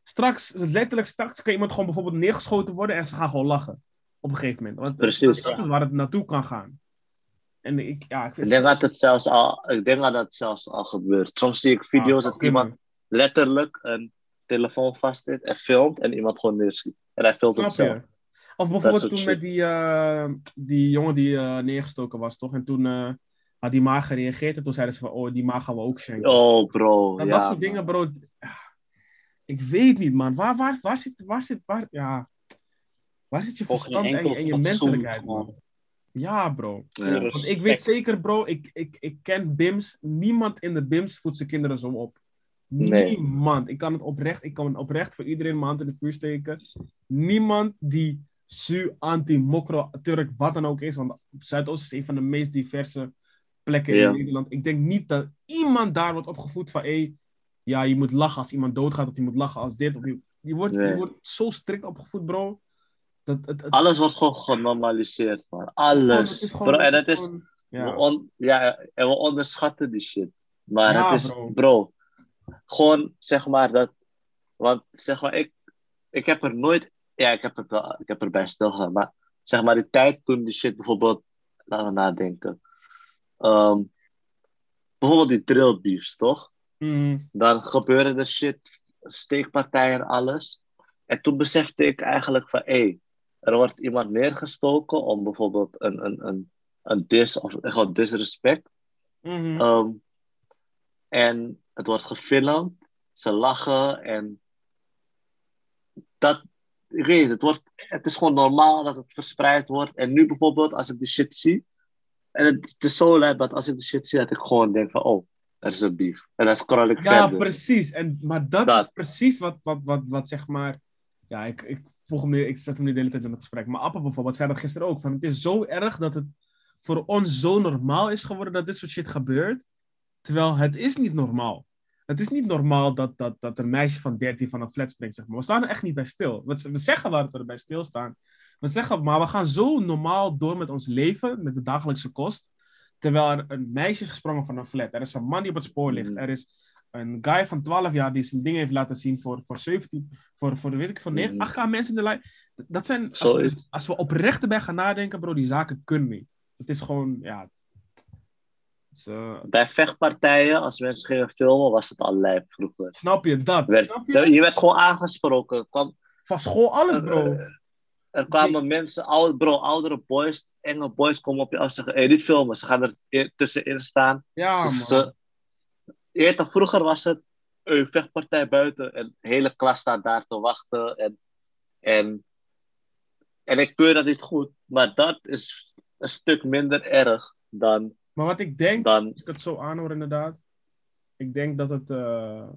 Straks, letterlijk straks, kan iemand gewoon bijvoorbeeld neergeschoten worden en ze gaan gewoon lachen. Op een gegeven moment. Want Precies. dat is waar het naartoe kan gaan. En ik, ja, ik denk dat het zelfs al, ik denk dat het zelfs al gebeurt. Soms zie ik video's Ah, dat iemand letterlijk een telefoon vast heeft en filmt en iemand gewoon neerschiet. En hij filmt het zelf. Of bijvoorbeeld toen met die, eh, die jongen die eh, neergestoken was, toch? En toen eh, had die ma gereageerd en toen zeiden ze van, oh, die ma gaan we ook schenken. Oh bro, Nou, ja. dat soort man. dingen, bro. Ik weet niet, man. Waar, waar, waar zit, waar zit, waar, ja. Waar zit je verstand en, je- en menselijkheid, man? Ja, bro. Ja. Want ik weet zeker, bro, ik, ik, ik ken BIMS. Niemand in de BIMS voedt zijn kinderen zo op. Nee. Niemand. Ik kan het oprecht, ik kan het oprecht voor iedereen mijn hand in de vuur steken. Niemand die su, anti, mokro, Turk, wat dan ook is. Want Zuidoost is een van de meest diverse plekken Ja. in Nederland. Ik denk niet dat iemand daar wordt opgevoed van, hé, ja, je moet lachen als iemand doodgaat, of je moet lachen als dit. Of je, je, wordt, Nee. je wordt zo strikt opgevoed, bro. Dat, het, het, Alles wordt gewoon genormaliseerd, man. Alles. gewoon- Bro, en dat is... gewoon- We, Ja. on- ja, en we onderschatten die shit. Maar Ja, het is, bro. bro. gewoon zeg maar dat. Want zeg maar, ik, ik heb er nooit. Ja, ik heb, er ik heb erbij stilgestaan. Maar zeg maar, die tijd toen die shit bijvoorbeeld. Laten we nadenken. Ehm, bijvoorbeeld die drill beefs, toch? Mhm. Dan gebeurde er shit, steekpartijen en alles. En toen besefte ik eigenlijk van, hé, er wordt iemand neergestoken om bijvoorbeeld een, een, een, een dis of gewoon disrespect. Mhm. Ehm, en het wordt gefilmd, ze lachen en dat, ik weet het, wordt, het is gewoon normaal dat het verspreid wordt. En nu bijvoorbeeld, als ik die shit zie, en het, het is zo lijp dat als ik die shit zie, dat ik gewoon denk van, oh, er is een beef. En dan scroll ik Ja, verder. precies. En, maar dat, Dat. is precies wat, wat, wat, wat zeg maar. Ja, ik, ik, volg hem ik zet hem nu de hele tijd in het gesprek. Maar Appa bijvoorbeeld zei dat gisteren ook. Van, het is zo erg dat het voor ons zo normaal is geworden dat dit soort shit gebeurt. Terwijl het is niet normaal. Het is niet normaal dat, dat, dat een meisje van 13 van een flat springt, zeg maar. We staan er echt niet bij stil. We, we zeggen waar we erbij stilstaan. We zeggen, maar we gaan zo normaal door met ons leven, met de dagelijkse kost. Terwijl er een meisje is gesprongen van een flat. Er is een man die op het spoor ligt. Mm. Er is een guy van 12 jaar die zijn ding heeft laten zien voor, voor 17, voor, voor weet ik, voor 9, Mm. 8 mensen in de lijn. Dat zijn, als we, als we oprecht erbij gaan nadenken, bro, die zaken kunnen niet. Het is gewoon, ja. is, eh, Bij vechtpartijen, als mensen gingen filmen, was het al lijp vroeger. snap je dat? Werd- snap je? je werd gewoon aangesproken. Kwam, Van school, alles, bro. Er kwamen mensen, oude, bro, oudere boys, enge boys komen op je af en zeggen: hey, niet filmen. Ze gaan er e- tussenin staan. Ja, ze, man. ze- je weet toch, vroeger was het een vechtpartij buiten en de hele klas staat daar te wachten. En, en, en ik keur dat niet goed, maar dat is een stuk minder erg dan. Maar wat ik denk, dan als ik het zo aanhoor inderdaad, ik denk dat, het, eh,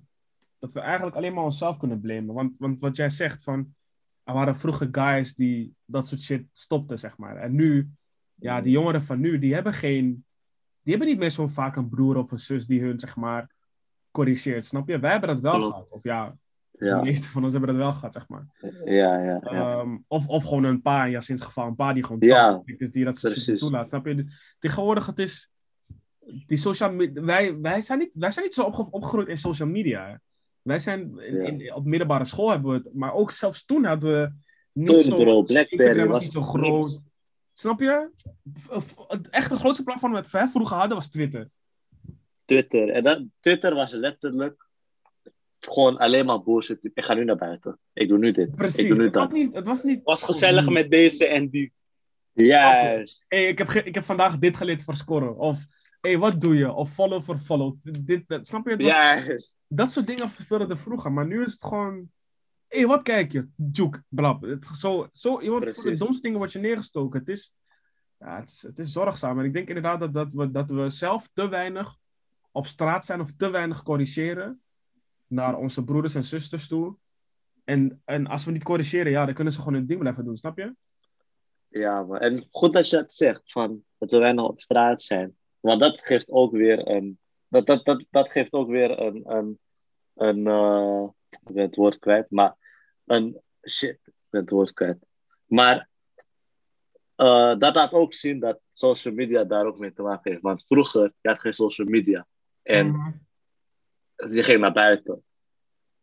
dat we eigenlijk alleen maar onszelf kunnen blamen. Want, want wat jij zegt, van, er waren vroeger guys die dat soort shit stopten, zeg maar. En nu, ja, die jongeren van nu, die hebben geen, die hebben niet meer zo vaak een broer of een zus die hun, zeg maar, corrigeert, snap je? Wij hebben dat wel Klopt. gehad. Of ja, de ja, meeste van ons hebben dat wel gehad, zeg maar. ja, ja, ja. Ehm, of, of gewoon een paar, in Yacin's geval, een paar die gewoon Ja, is, die dat soort shit toelaat. Snap je? Tegenwoordig, het is... Die social media... Wij, wij, zijn niet, wij zijn niet zo opge- opgegroeid in social media. hè. Wij zijn... In, Ja. in- op middelbare school hebben we het... Maar ook zelfs toen hadden we niet Toen, zo... bro, Blackberry was was niet zo niks. groot. Snap je? Het echt het grootste platform dat we vroeger hadden was Twitter. Twitter. En dat, Twitter was letterlijk gewoon alleen maar bullshit. Ik ga nu naar buiten. Ik doe nu dit. Precies. Ik doe nu Het dat. niet... Het was niet was gezellig met deze en die. Juist. hey, ik, heb ik heb vandaag dit geleerd voor scoren. Of, hey, wat doe je? Of follow voor follow. Dit, dat, snap je? Het was, Juist. Dat soort dingen vervulden er vroeger. Maar nu is het gewoon... Hé, hey, wat kijk je? Juke, blab. Het zo, zo, je wordt voor de domste dingen wordt je neergestoken. Het is, ja, het is, het is zorgzaam. En ik denk inderdaad dat, dat, we, dat we zelf te weinig op straat zijn of te weinig corrigeren naar onze broeders en zusters toe. En, en als we niet corrigeren, ja, dan kunnen ze gewoon hun ding blijven doen, snap je? Ja. En goed dat je het zegt, van dat we weinig op straat zijn. Want dat geeft ook weer een... Dat, dat, dat, dat geeft ook weer een... een, een eh, ik ben het woord kwijt, maar... Een... Shit, ik ben het woord kwijt. Maar... eh, dat laat ook zien dat social media daar ook mee te maken heeft. Want vroeger, je had geen social media. En Mhm. je ging naar buiten.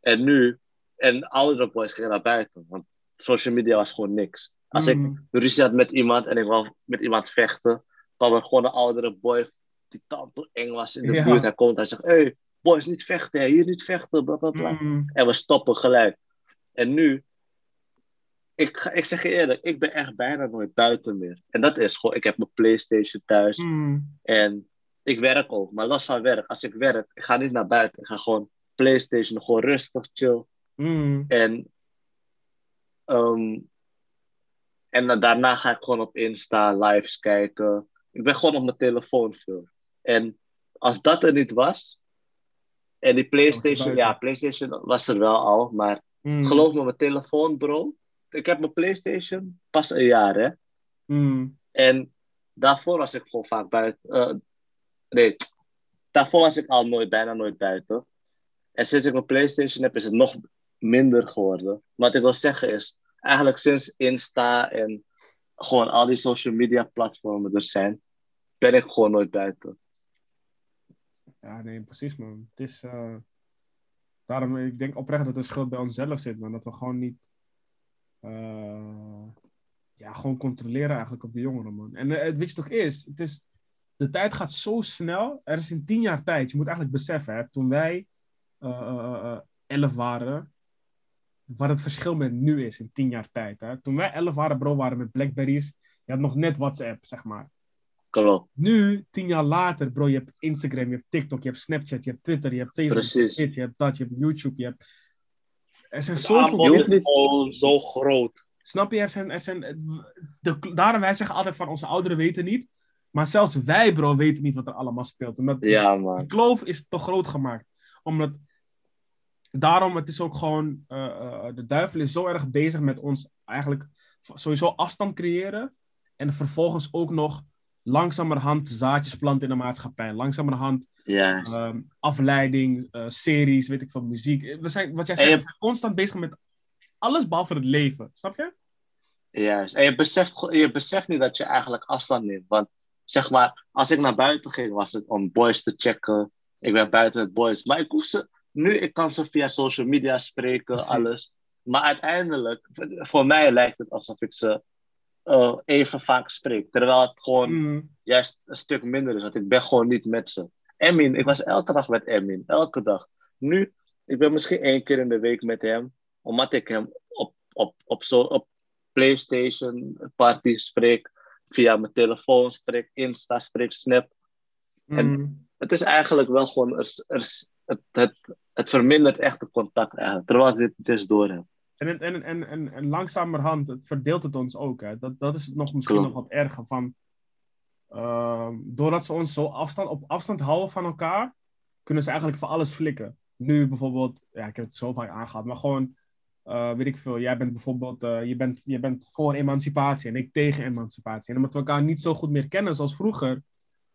En nu, en oudere boys gingen naar buiten. Want social media was gewoon niks. Als ik Mhm. ruzie had met iemand en ik wou met iemand vechten, kwam er gewoon een oudere boy die tante eng was in de Ja. buurt. Hij komt en zegt: Hé, hey, boys, niet vechten, hè, hier niet vechten, bla bla bla. Mhm. En we stoppen gelijk. En nu, ik, ga- ik zeg je eerlijk, ik ben echt bijna nooit buiten meer. En dat is gewoon, ik heb mijn PlayStation thuis Mhm. en ik werk ook. Maar los van werk, als ik werk, ik ga niet naar buiten. Ik ga gewoon PlayStation, gewoon rustig, chill. Mhm. En, ehm, en daarna ga ik gewoon op Insta lives kijken. Ik ben gewoon op mijn telefoon veel. En als dat er niet was, en die PlayStation, ja, PlayStation was er wel al, maar Mhm. geloof me, mijn telefoon, bro. Ik heb mijn PlayStation pas een jaar, hè. Mhm. En daarvoor was ik gewoon vaak buiten. eh, nee, daarvoor was ik al nooit, bijna nooit buiten. En sinds ik mijn PlayStation heb, is het nog minder geworden. Maar wat ik wil zeggen is, eigenlijk sinds Insta en gewoon al die social media platformen er zijn, ben ik gewoon nooit buiten. Ja, nee, precies man. Het is, eh, daarom, ik denk oprecht dat de schuld bij onszelf zit, man. Dat we gewoon niet, eh, ja, gewoon controleren eigenlijk op de jongeren, man. En eh, weet je toch is, het is, de tijd gaat zo snel. Er is in tien jaar tijd, je moet eigenlijk beseffen, hè, toen wij elf waren, wat het verschil met nu is in tien jaar tijd. Hè. Toen wij elf waren, bro, waren met Blackberries. Je had nog net WhatsApp, zeg maar. Klopt. Nu, tien jaar later, bro, je hebt Instagram, je hebt TikTok, je hebt Snapchat, je hebt Twitter, je hebt Facebook, je hebt, Precies. dit, je hebt dat, je hebt YouTube, je hebt... Er zijn Het zoveel... je is gewoon zo groot. Snap je? Er zijn, er zijn, de, daarom wij zeggen altijd van onze ouderen weten niet. Maar zelfs wij, bro, weten niet wat er allemaal speelt. Omdat Ja, man. kloof is te groot gemaakt. Omdat, daarom, het is ook gewoon, eh, eh, de duivel is zo erg bezig met ons eigenlijk sowieso afstand creëren. En vervolgens ook nog langzamerhand zaadjes planten in de maatschappij. Langzamerhand ehm, afleiding, eh, series, weet ik veel, muziek. We zijn, wat jij zegt, je- we zijn constant bezig met alles behalve het leven. Snap je? Juist. En je beseft, je beseft niet dat je eigenlijk afstand neemt. Want zeg maar, als ik naar buiten ging, was het om boys te checken. Ik ben buiten met boys. Maar ik hoef ze, nu ik kan ze via social media spreken, Precies. alles. Maar uiteindelijk, voor mij lijkt het alsof ik ze eh, even vaak spreek. Terwijl het gewoon Mm. juist een stuk minder is. Want ik ben gewoon niet met ze. Emin, ik was elke dag met Emin. Elke dag. Nu, ik ben misschien één keer in de week met hem. Omdat ik hem op, op, op, zo, op PlayStation party spreek. Via mijn telefoon spreek. Insta spreek. Snap. En- Mm. Het is eigenlijk wel gewoon... Er, er, het, het, het vermindert echt het contact eigenlijk. Terwijl ik dit dus door heb. En, en, en, en, en langzamerhand, het verdeelt het ons ook. Hè. Dat, dat is nog misschien Klopt. nog wat erger van. ehm, doordat ze ons zo afstand, op afstand houden van elkaar, kunnen ze eigenlijk voor alles flikken. Nu bijvoorbeeld, ja, ik heb het zo vaak aangehad, maar gewoon, eh, weet ik veel, jij bent bijvoorbeeld, eh, je, bent, je bent voor emancipatie en ik tegen emancipatie. En omdat we elkaar niet zo goed meer kennen zoals vroeger,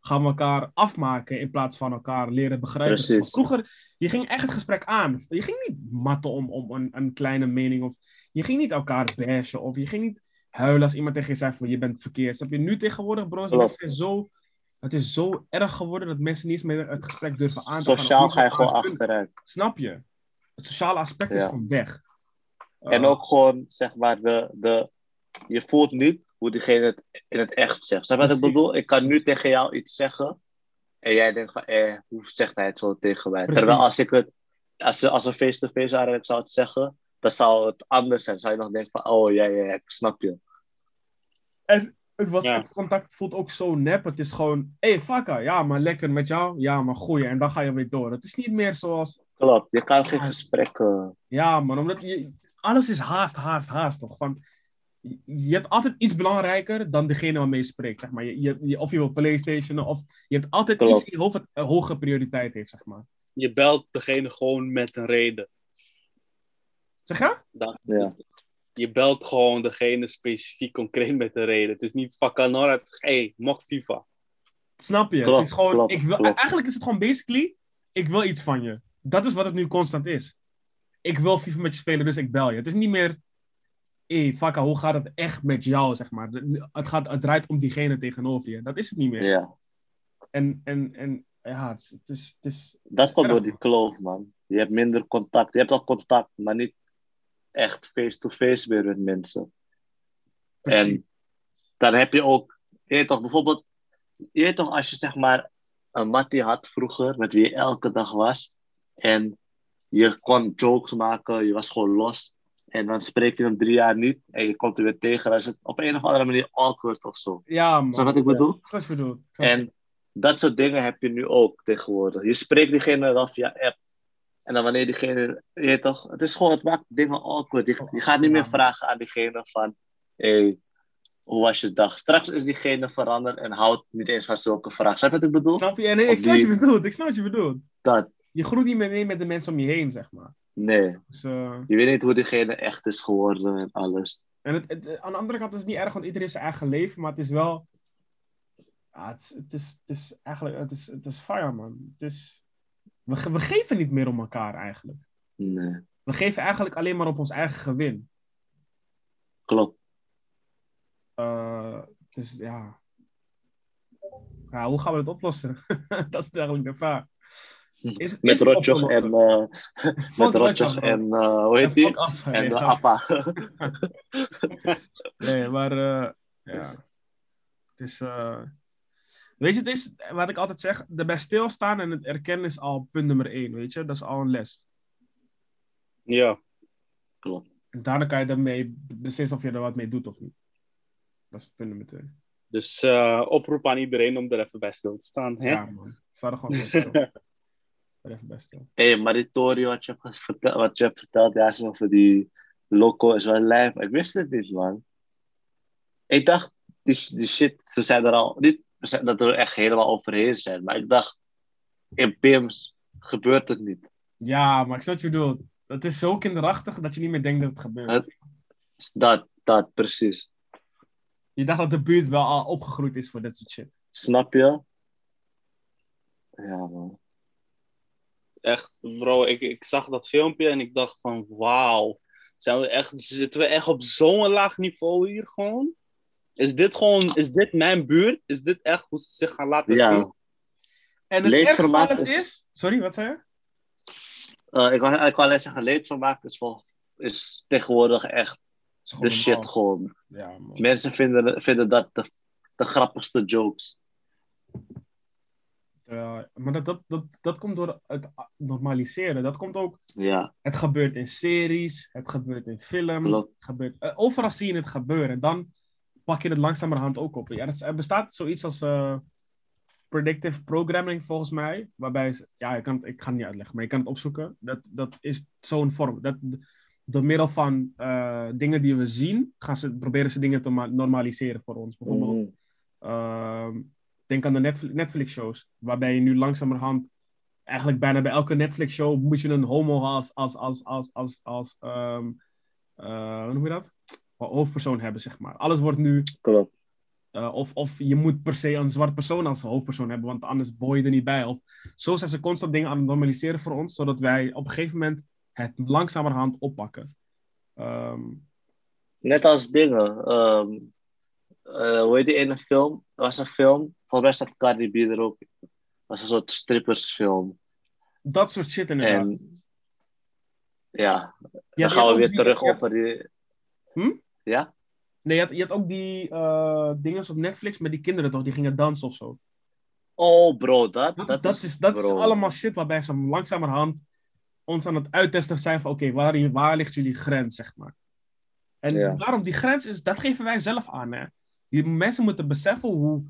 gaan we elkaar afmaken in plaats van elkaar leren begrijpen. Precies. Vroeger, je ging echt het gesprek aan. Je ging niet matten om, om een, een kleine mening. Of je ging niet elkaar bashen. Of je ging niet huilen als iemand tegen je zei van je bent verkeerd. Snap je? Nu tegenwoordig, bro, is Klopt. mensen zijn zo... Het is zo erg geworden dat mensen niet eens meer het gesprek durven aan te gaan. Sociaal ga je gewoon achteruit. Snap je? Het sociale aspect is gewoon weg. En Eh, ook gewoon, zeg maar, de, de, je voelt niet hoe diegene het in het echt zegt. Zeg maar wat ik bedoel? Ik kan nu tegen jou iets zeggen. En jij denkt van, eh, hoe zegt hij het zo tegen mij? Precies. Terwijl als ik het, als, als we face-to-face waren en ik zou het zeggen, dan zou het anders zijn. Zou je nog denken van, oh ja, ja, ja, ik snap je. En het was Ja. contact voelt ook zo nep. Het is gewoon, hé, hey, fakka, ja, maar lekker met jou. Ja, maar goeie. En dan ga je weer door. Het is niet meer zoals, Klopt, je kan geen gesprekken. ja, man, omdat je, alles is haast, haast, haast, toch? Van, je- hebt altijd iets belangrijker dan degene waarmee je spreekt, zeg maar. Je, je, je- of je wil Playstation, of je hebt altijd Klopt. iets in je hoofd wat een hoge prioriteit heeft, zeg maar. Je belt degene gewoon met een reden. Zeg je? Dan, Ja. Je belt gewoon degene specifiek concreet met een reden. Het is niet vakanora, het is hé, hey, mok FIFA. Snap je? Klopt, het is gewoon, klopt, ik wil, eigenlijk is het gewoon basically, ik wil iets van je. Dat is wat het nu constant is. Ik wil FIFA met je spelen, dus ik bel je. Het is niet meer, hé, fakka, hoe gaat het echt met jou, zeg maar. Het, gaat, het draait om diegene tegenover je. Dat is het niet meer. Ja, En, en, en ja, het is, het is, het is dat komt door die kloof, man. Je hebt minder contact. Je hebt al contact, maar niet echt face-to-face weer met mensen. precies. En dan heb je ook, je weet toch, bijvoorbeeld, je weet toch, als je zeg maar een mattie had vroeger, met wie je elke dag was, en je kon jokes maken, je was gewoon los, en dan spreek je hem drie jaar niet, en je komt er weer tegen, dan is het op een of andere manier awkward of zo. Ja, man. Je wat ik bedoel? Bedoelt. Ik snap En dat soort dingen heb je nu ook tegenwoordig. Je spreekt diegene dan via app. En dan wanneer diegene, je toch, het is gewoon, het maakt dingen awkward. Je, je gaat niet meer vragen aan diegene van, hey, hoe was je dag? Straks is diegene veranderd en houdt niet eens van zulke vragen. Snap je wat ik bedoel? Snap je? Nee, ik snap wat je bedoelt. Ik snap wat je bedoelt. Dat, Je groeit niet meer mee met de mensen om je heen, zeg maar. Nee. Dus, Je weet niet hoe diegene echt is geworden en alles. En het, het- aan de andere kant is het niet erg, want iedereen heeft zijn eigen leven, maar het is wel. Ja, het, is, het, is, het is eigenlijk. Het is, het is fire, man. Het is, we, ge- we geven niet meer om elkaar eigenlijk. Nee. We geven eigenlijk alleen maar op ons eigen gewin. Klopt. Eh, dus ja. ja. Hoe gaan we het oplossen? dat is eigenlijk de vraag. Is, is Met Rotjoch en, eh met Rotjoch en, eh, hoe heet En die? af. En de grap. Appa. Nee, maar eh, ja. Het is. eh, Weet je, het is wat ik altijd zeg: erbij stilstaan en het erkennen is al punt nummer één. Weet je, dat is al een les. Ja, Klopt. En daarna kan je daarmee beslissen of je er wat mee doet of niet. Dat is punt nummer twee. dus eh, oproep aan iedereen om er even bij stil te staan. Hè? Ja, man. Sta er gewoon bij stil. Er even bij stil. Hé, hey, Tori wat je hebt verteld, wat je hebt verteld ja, over die loco is wel lijf. Ik wist het niet, man. Ik dacht, die, die shit, ze zijn er al, niet we zijn- dat we er echt helemaal overheen zijn, maar ik dacht, in PIMS gebeurt het niet. Ja, maar ik snap wat je bedoelt. Dat is zo kinderachtig dat je niet meer denkt dat het gebeurt. Dus Dat, dat, precies. Je dacht dat de buurt wel al opgegroeid is voor dit soort shit. Snap je? Ja, man. Echt, bro, ik, ik zag dat filmpje en ik dacht van, wauw. Zijn we echt, zitten we echt op zo'n laag niveau hier gewoon? Is dit gewoon, is dit mijn buurt? Is dit echt hoe ze zich gaan laten zien? En het Leedvermaak is- is... Sorry, wat zei je? Eh, ik, wou, ik wou alleen zeggen, leedvermaak is, vol, is tegenwoordig echt Is de shit gewoon. Ja, man. Mensen vinden, vinden dat de, de grappigste jokes. Ja, maar dat, dat, dat, dat komt door het normaliseren. Dat komt ook... Ja, Het gebeurt in series, het gebeurt in films. Het gebeurt, eh, overal zie je het gebeuren. Dan pak je het langzamerhand ook op. Ja, er, bestaat zoiets als eh, predictive programming volgens mij. Waarbij, ze- ja, ik, kan, het- ik ga het niet uitleggen, maar je kan het opzoeken. Dat, dat is zo'n vorm. Dat, door middel van eh, dingen die we zien, gaan ze, proberen ze dingen te ma- normaliseren voor ons. Bijvoorbeeld, Mhm. Denk aan de Netflix- Netflix-shows, waarbij je nu langzamerhand, eigenlijk bijna bij elke Netflix-show, moet je een homo als, als, als, als, als, als ehm, eh, hoe noem je dat? Hoofdpersoon hebben, zeg maar. Alles wordt nu, klopt. eh, of, of je moet per se een zwart persoon als hoofdpersoon hebben, want anders boy je er niet bij. Of zo zijn ze constant dingen aan het normaliseren voor ons, zodat wij op een gegeven moment het langzamerhand oppakken. Ehm, Net als dingen. ehm, eh, hoe heet die ene film? Er was een film, volgens mij staat Cardi B er ook. Was een soort strippersfilm. dat soort shit inderdaad. En ja, dan gaan we weer die- terug over die... Hm? Ja? Nee, je had, je had ook die eh dingen op Netflix met die kinderen toch, die gingen dansen of zo. Oh bro, dat, Dat, is, dat, is, dat is bro. allemaal shit waarbij ze langzamerhand ons aan het uittesten zijn van oké, waar, waar ligt jullie grens, zeg maar. En Ja. waarom die grens is, dat geven wij zelf aan. Hè? Die mensen moeten beseffen hoe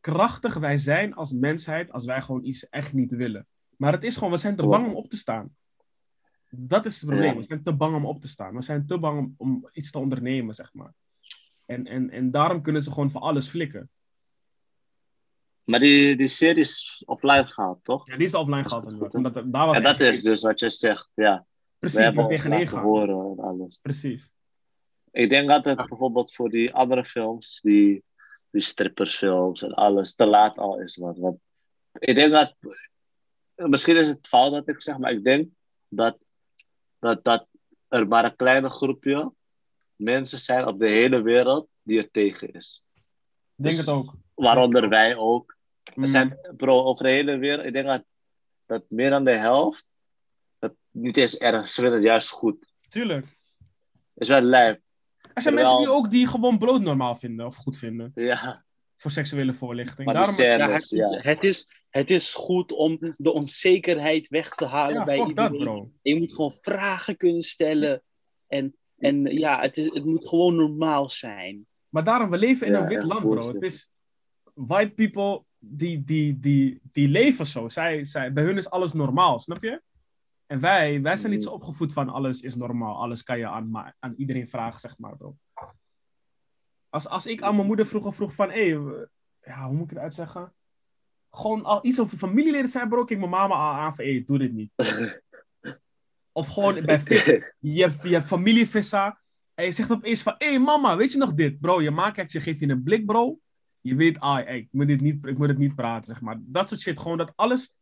krachtig wij zijn als mensheid als wij gewoon iets echt niet willen. Maar het is gewoon, we zijn te bang om op te staan. Dat is het probleem. We zijn te bang om op te staan. We zijn te bang om, om iets te ondernemen, zeg maar. En, en, en daarom kunnen ze gewoon voor alles flikken. Maar die, die serie is offline gehaald, toch? Ja, die is offline gehaald. Omdat daar was En dat is dus wat je zegt, ja. precies We hebben tegenin gaan. horen en alles. Precies. Ik denk dat het bijvoorbeeld voor die andere films, die, die strippersfilms en alles, te laat al is. Man. Want ik denk dat, misschien is het fout dat ik zeg, maar ik denk dat, dat, dat er maar een kleine groepje mensen zijn op de hele wereld die er tegen is. Ik denk Dus- het ook. Waaronder wij ook. Mm. Er zijn, bro, over de hele wereld, ik denk dat, dat meer dan de helft het niet eens erg, ze vinden het juist goed. Tuurlijk. Het is wel lijf. Er zijn Terwijl- mensen die ook die gewoon brood normaal vinden of goed vinden. Ja, Voor seksuele voorlichting. maar die Daarom, Ja, het, ja. is, het, is, het is goed om de onzekerheid weg te halen ja, bij dat, iedereen. bro. Je moet gewoon vragen kunnen stellen. En, en ja, het, is, het moet gewoon normaal zijn. Maar daarom, we leven in Ja, een wit land, bro. Het is white people die, die, die, die leven zo. Zij, zij, bij hun is alles normaal, snap je? En wij, wij zijn niet zo opgevoed van alles is normaal. Alles kan je aan, aan iedereen vragen, zeg maar, bro. Als, als ik aan mijn moeder vroeger vroeg van, hé, hey, ja, hoe moet ik het uitzeggen? Gewoon al iets over familieleden zijn, bro. Kijk mijn mama al aan van, hé, doe dit niet. Of gewoon bij vis. Je hebt, je hebt familievissa. En je zegt opeens van, hé hey, mama, weet je nog dit? Bro, je maakt het, je geeft je een blik, bro. Je weet, ah, hey, ik, moet dit niet, ik moet het niet praten, zeg maar. Dat soort shit, gewoon dat alles...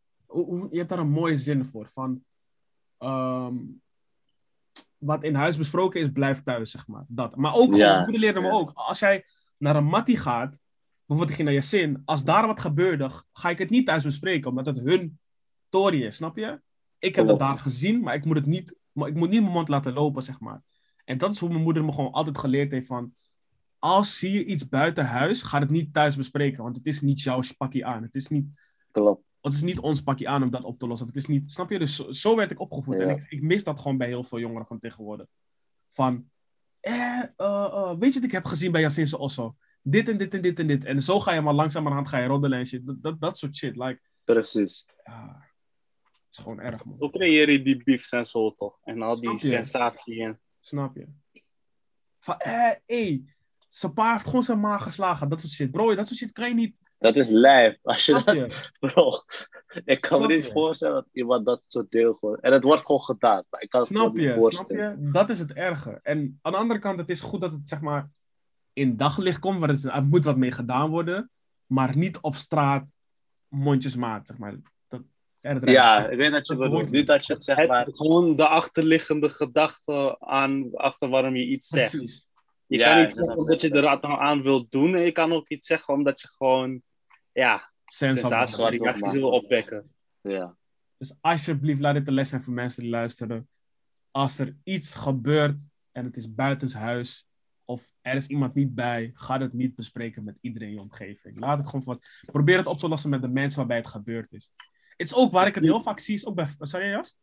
Je hebt daar een mooie zin voor, van... ehm, wat in huis besproken is, blijft thuis, zeg maar. Dat. Maar ook, Ja. mijn moeder leerde me ook, als jij naar een mattie gaat, bijvoorbeeld ik ging naar je zin, als daar wat gebeurde, ga ik het niet thuis bespreken, omdat het hun tory is, snap je? Ik heb dat Klopt. daar gezien, maar ik moet het niet, maar ik moet niet mijn mond laten lopen, zeg maar. En dat is hoe mijn moeder me gewoon altijd geleerd heeft van, als zie je iets buiten huis, ga het niet thuis bespreken, want het is niet jouw pakje aan. Het is niet, Klopt. Het is niet ons pakje aan om dat op te lossen. Het is niet, snap je? Dus zo, zo werd ik opgevoed. En ik, ik mis dat gewoon bij heel veel jongeren van tegenwoordig. Van, eh, eh, eh, weet je wat ik heb gezien bij Jacinse Osso? Dit en dit en dit en dit. En zo ga je maar langzamerhand ga je roddelen en shit. Dat, dat, dat soort shit. Like, Precies. ja, het is gewoon erg, man. Zo creëer je die beefs en zo toch. En al die Snap je? sensatie. En... Snap je? Van, eh, hé, zijn pa heeft gewoon zijn maag geslagen. Dat soort shit. Bro, dat soort shit kan je niet. Dat is lijf. Als je Snap dat, je? bro. Ik kan me niet je? voorstellen dat iemand dat soort deel gewoon. En het wordt gewoon gedaan. Maar ik kan het Snap je? Snap je? Dat is het erge. En aan de andere kant, het is goed dat het zeg maar in daglicht komt, het, er moet wat mee gedaan worden, maar niet op straat mondjesmaat, zeg maar. Dat, er het Ja, ik weet dat je Dat bedoelt. hoort Niet dat je het zeg Het- maar. Gewoon de achterliggende gedachte aan achter waarom je iets zegt. Precies. Je Ja, kan niet zeggen dat je er wat aan wilt doen. En je kan ook iets zeggen omdat je gewoon ja, sensatie wat reacties maken. wil opwekken. Ja. Dus alsjeblieft, laat dit een les zijn voor mensen die luisteren. Als er iets gebeurt en het is buitenshuis, of er is iemand niet bij, ga het niet bespreken met iedereen in je omgeving. Laat het gewoon voor. Probeer het op te lossen met de mensen waarbij het gebeurd is. Het is ook waar ik het heel vaak zie, is ook bij. Sorry, Jas?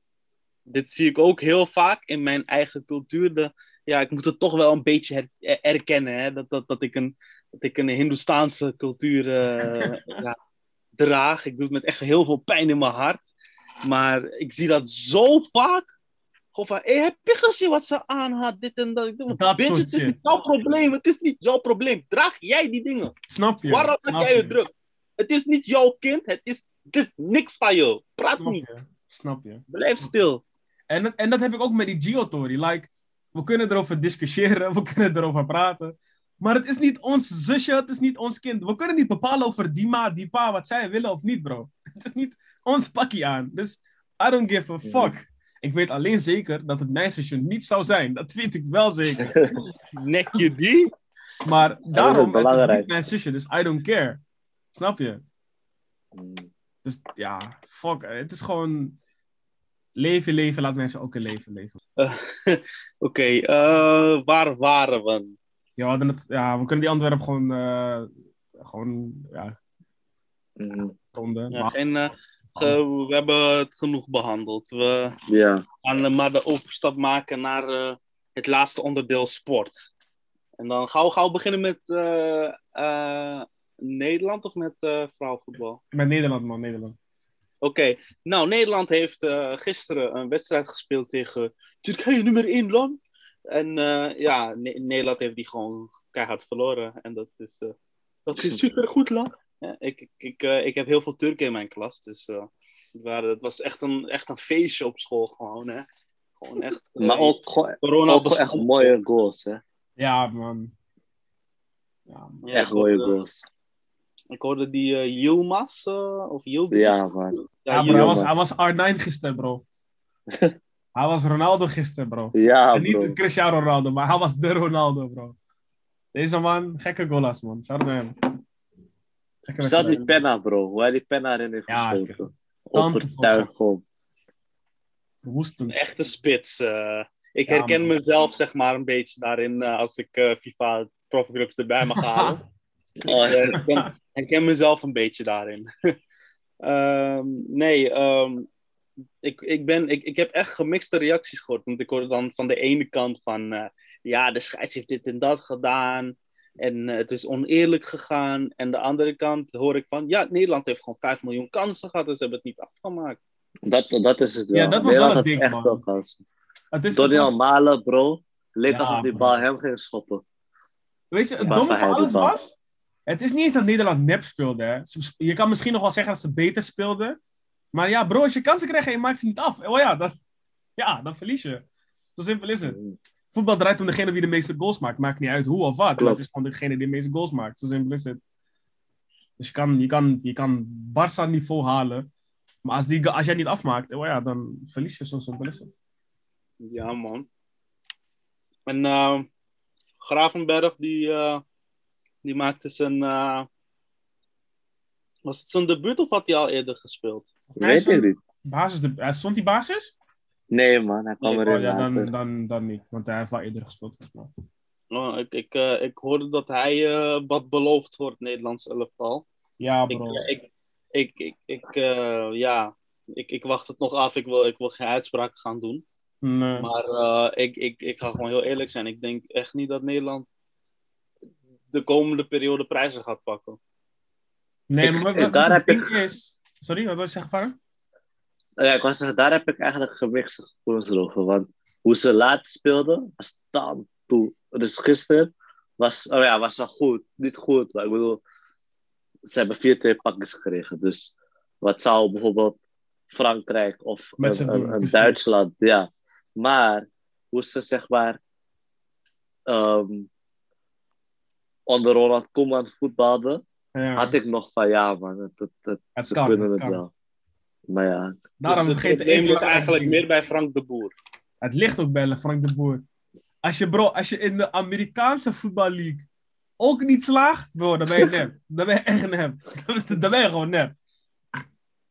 Dit zie ik ook heel vaak in mijn eigen cultuur. De, ja, ik moet het toch wel een beetje her- er- erkennen. Hè, dat, dat, dat, ik een, dat ik een Hindoestaanse cultuur eh, ja, draag. Ik doe het met echt heel veel pijn in mijn hart. Maar ik zie dat zo vaak. Gewoon van, hey, heb je gezien wat ze aan had? Dit en dat. Dat Bitch, het is niet jouw probleem. Het is niet jouw probleem. Draag jij die dingen. Snap je? Waarom maak jij je druk? Het is niet jouw kind. Het is, het is niks van jou. Praat Snap niet. je? Snap je? Blijf stil. En, dat- en dat heb ik ook met die Geo-Tori. Like, we kunnen erover discussiëren, we kunnen erover praten. Maar het is niet ons zusje, het is niet ons kind. We kunnen niet bepalen over die ma, die pa, wat zij willen of niet, bro. Het is niet ons pakje aan. Dus I don't give a fuck. Ik weet alleen zeker dat het mijn zusje niet zou zijn. Dat weet ik wel zeker. Nek je die? Maar daarom, het is niet mijn zusje, dus I don't care. Snap je? Mm. Dus ja, fuck. Het is gewoon leven, leven, laat mensen ook een leven leven. Oké, eh, waar waren we? Ja, het, ja, we kunnen die Antwerp gewoon, eh, gewoon ja, Mm. ronden. Ja, Maar- geen, eh, ge- we hebben het genoeg behandeld. We Ja. gaan eh, maar de overstap maken naar eh, het laatste onderdeel sport. En dan gauw, gauw beginnen met eh, eh, Nederland of met eh vrouwenvoetbal? Met Nederland, man, Nederland. Oké, nou, Nederland heeft eh, gisteren een wedstrijd gespeeld tegen Turkije nummer 1 land. En eh, ja, Ne- Nederland heeft die gewoon keihard verloren. En dat is, eh, dat is super goed, land. Ja, ik, ik, ik, eh, ik heb heel veel Turken in mijn klas, dus eh, het, waren, het was echt een, echt een feestje op school gewoon, hè. Gewoon echt... Maar ook corona ook gewoon echt mooie goals, hè? Ja, man. Ja, man. Echt mooie goals. Ik hoorde die eh Yilmaz, of Yildiz. Ja, man. Ja, bro, Yilmaz. hij, was, hij was R9 gisteren, bro. hij was Ronaldo gisteren, bro. Ja, en niet. Cristiano Ronaldo, maar hij was de Ronaldo, bro. Deze man, gekke golas, man. Shout out naar hem. Zelfs die penna, bro. Hoe hij die penna erin heeft Ja, geschoten. Tante Overtuigend. Verwoestend. Een echte spits. eh. ik Ja, herken man. mezelf zeg maar een beetje daarin eh, als ik eh, FIFA profclubs erbij mag halen. Oh, ik herken, herken mezelf een beetje daarin. Ehm, nee, ehm, ik, ik, ben, ik, ik heb echt gemixte reacties gehoord. Want ik hoorde dan van de ene kant van... eh, ja, de scheids heeft dit en dat gedaan. En eh, het is oneerlijk gegaan. En de andere kant hoor ik van... Ja, Nederland heeft gewoon 5 miljoen kansen gehad. En ze hebben het niet afgemaakt. Dat, dat is het wel. Ja, dat was wel Nederland het had ding, echt man. wel kansen. Het is, het was- Malen, bro. Leek Ja, alsof die bal hem ging schoppen. Weet je, het domme van alles was... Het is niet eens dat Nederland nep speelde. Hè. Je kan misschien nog wel zeggen dat ze beter speelden. Maar ja, bro, als je kansen krijgt en je maakt ze niet af. Oh ja, dat, ja, dan verlies je. Zo simpel is het. Voetbal draait om degene wie de meeste goals maakt. Maakt niet uit hoe of wat. Maar het is gewoon degene die de meeste goals maakt. Zo simpel is het. Dus je kan, je kan, je kan Barça niveau halen. Maar als, die, als jij niet afmaakt, oh ja, dan verlies je. Zo simpel is het. Ja, man. En eh, Gravenberg, die, eh, die maakte zijn. eh, was het zijn debuut of had hij al eerder gespeeld? Weet ik niet. Basis de, eh, stond die basis? Nee, man, hij kwam Nee, erin Oh, ja, dan, dan, dan niet, want hij heeft wel eerder gespeeld. volgens mij. Oh, ik, ik, eh, ik hoorde dat hij eh, wat beloofd het Nederlands elftal. Ja, Ik, bro. ik, ik, ik, ik, eh, ja, ik, ik wacht het nog af. Ik wil, ik wil geen uitspraken gaan doen. Nee. Maar eh, ik, ik, ik ga gewoon heel eerlijk zijn. Ik denk echt niet dat Nederland de komende periode prijzen gaat pakken. nee, maar wat, ik- wat daar het heb ding is... Sorry, wat wil je zeggen? Ja, ik was zeggen, daar heb ik eigenlijk gemixte gevoelens over. Want hoe ze laat speelden, was dan toe. Dus gisteren was, oh ja, was wel goed. Niet goed, maar ik bedoel, ze hebben vier twee pakjes gekregen. Dus wat zou bijvoorbeeld Frankrijk of Met een. Duitsland, ja. Maar hoe ze zeg maar ehm, onder Ronald Koeman voetbalden, Ja. had ik nog van ja man, het, het- Het ze kan, kunnen het wel. Maar ja, Daarom dus het ligt eigenlijk meer bij Frank de Boer. Het ligt ook bij Frank de Boer. Als je, bro, als je in de Amerikaanse voetballeague ook niet slaagt, bro, dan ben je nep. Dan ben je echt nep. dan ben je gewoon nep.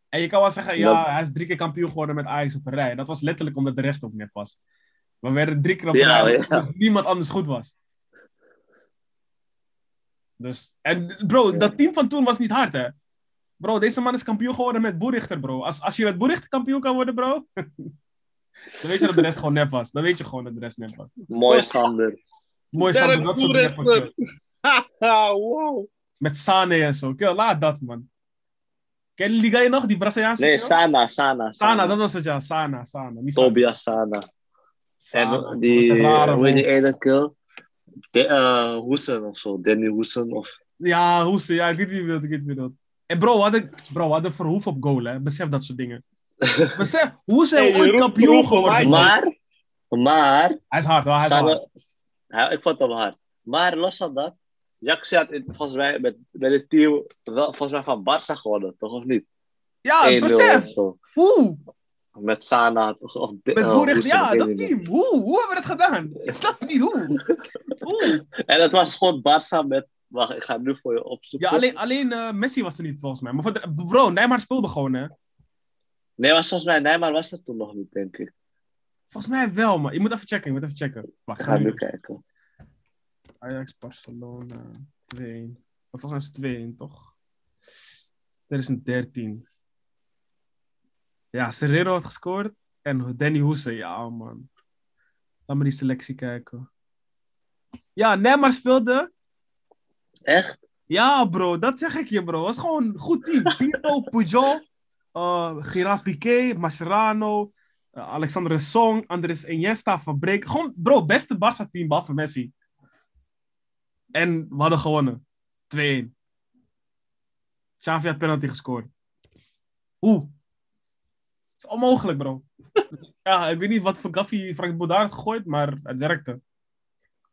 En je kan wel zeggen, ja, Dat- hij is drie keer kampioen geworden met Ajax op een rij. Dat was letterlijk omdat de rest ook nep was. We werden drie keer op een Ja, rij ja. niemand anders goed was. Dus, en bro, Ja. dat team van toen was niet hard, hè. Bro, deze man is kampioen geworden met Boerichter, bro. Als, als je met Boerichter kampioen kan worden, bro, dan weet je dat de rest gewoon nep was. Dan weet je gewoon dat de rest nep was. mooi Sander. Mooi Derek Sander, dat soort. Haha, wow. Met Sane en zo. Kill, laat dat, man. Ken je die guy nog? Die Braziliaanse Nee? Sana, Sana. Sana, dat was het, ja. Sana, Sana. Niet. Tobias Sana. Sana. En die, rare hoe heet die ene kill? De, eh, Hoesen of zo. Danny Hoesen of... Ja, Hoese, ja, ik weet wie je ik weet wie je wilt. En bro, we hadden, bro, we hadden Verhoef op goal, hè. Besef dat soort dingen. Besef, hoe zijn we Hey, ooit kampioen geworden? maar-? Maar, Hij is hard, hoor, hij is hard. Ja, ik vond hem hard. Maar los van dat, Jaxi had in, volgens mij met, met het team wel, volgens mij van Barça gewonnen, toch of niet? Ja, 1-0 of besef. Hoe? Met Sana toch? Of, de- Met Boericht, Hoesen, ja, dat team. Hoe? Hoe hebben we dat gedaan? Ik snap niet hoe. En het was gewoon Barça met... Wacht, ik ga nu voor je opzoeken. Ja, alleen, alleen eh, Messi was er niet volgens mij. Maar voor de, bro, Neymar speelde gewoon, hè. Nee, was volgens mij Neymar was er toen nog niet, denk ik. Volgens mij wel, maar je moet even checken. Je moet even checken. Wacht, Ik ga nu kijken. Ajax, Barcelona, 2 Wat volgens mij is 2 toch? 2013. Ja, Serrero had gescoord. En Danny Hoese, ja man. Laat me die selectie kijken. Ja, Neymar speelde. Echt? Ja, bro, dat zeg ik je, bro. Het was gewoon een goed team. Pirlo, Pujol, uh, Gerard Piqué, Mascherano, uh, Alexander Song, Andres Iniesta, Fabrek. Gewoon, bro, beste Barca-team, behalve Messi. En we hadden gewonnen. 2-1. Xavi had penalty gescoord. Hoe? Het is onmogelijk, bro. ja, ik weet niet wat voor gaffie Frank Boudard had gegooid, maar het werkte.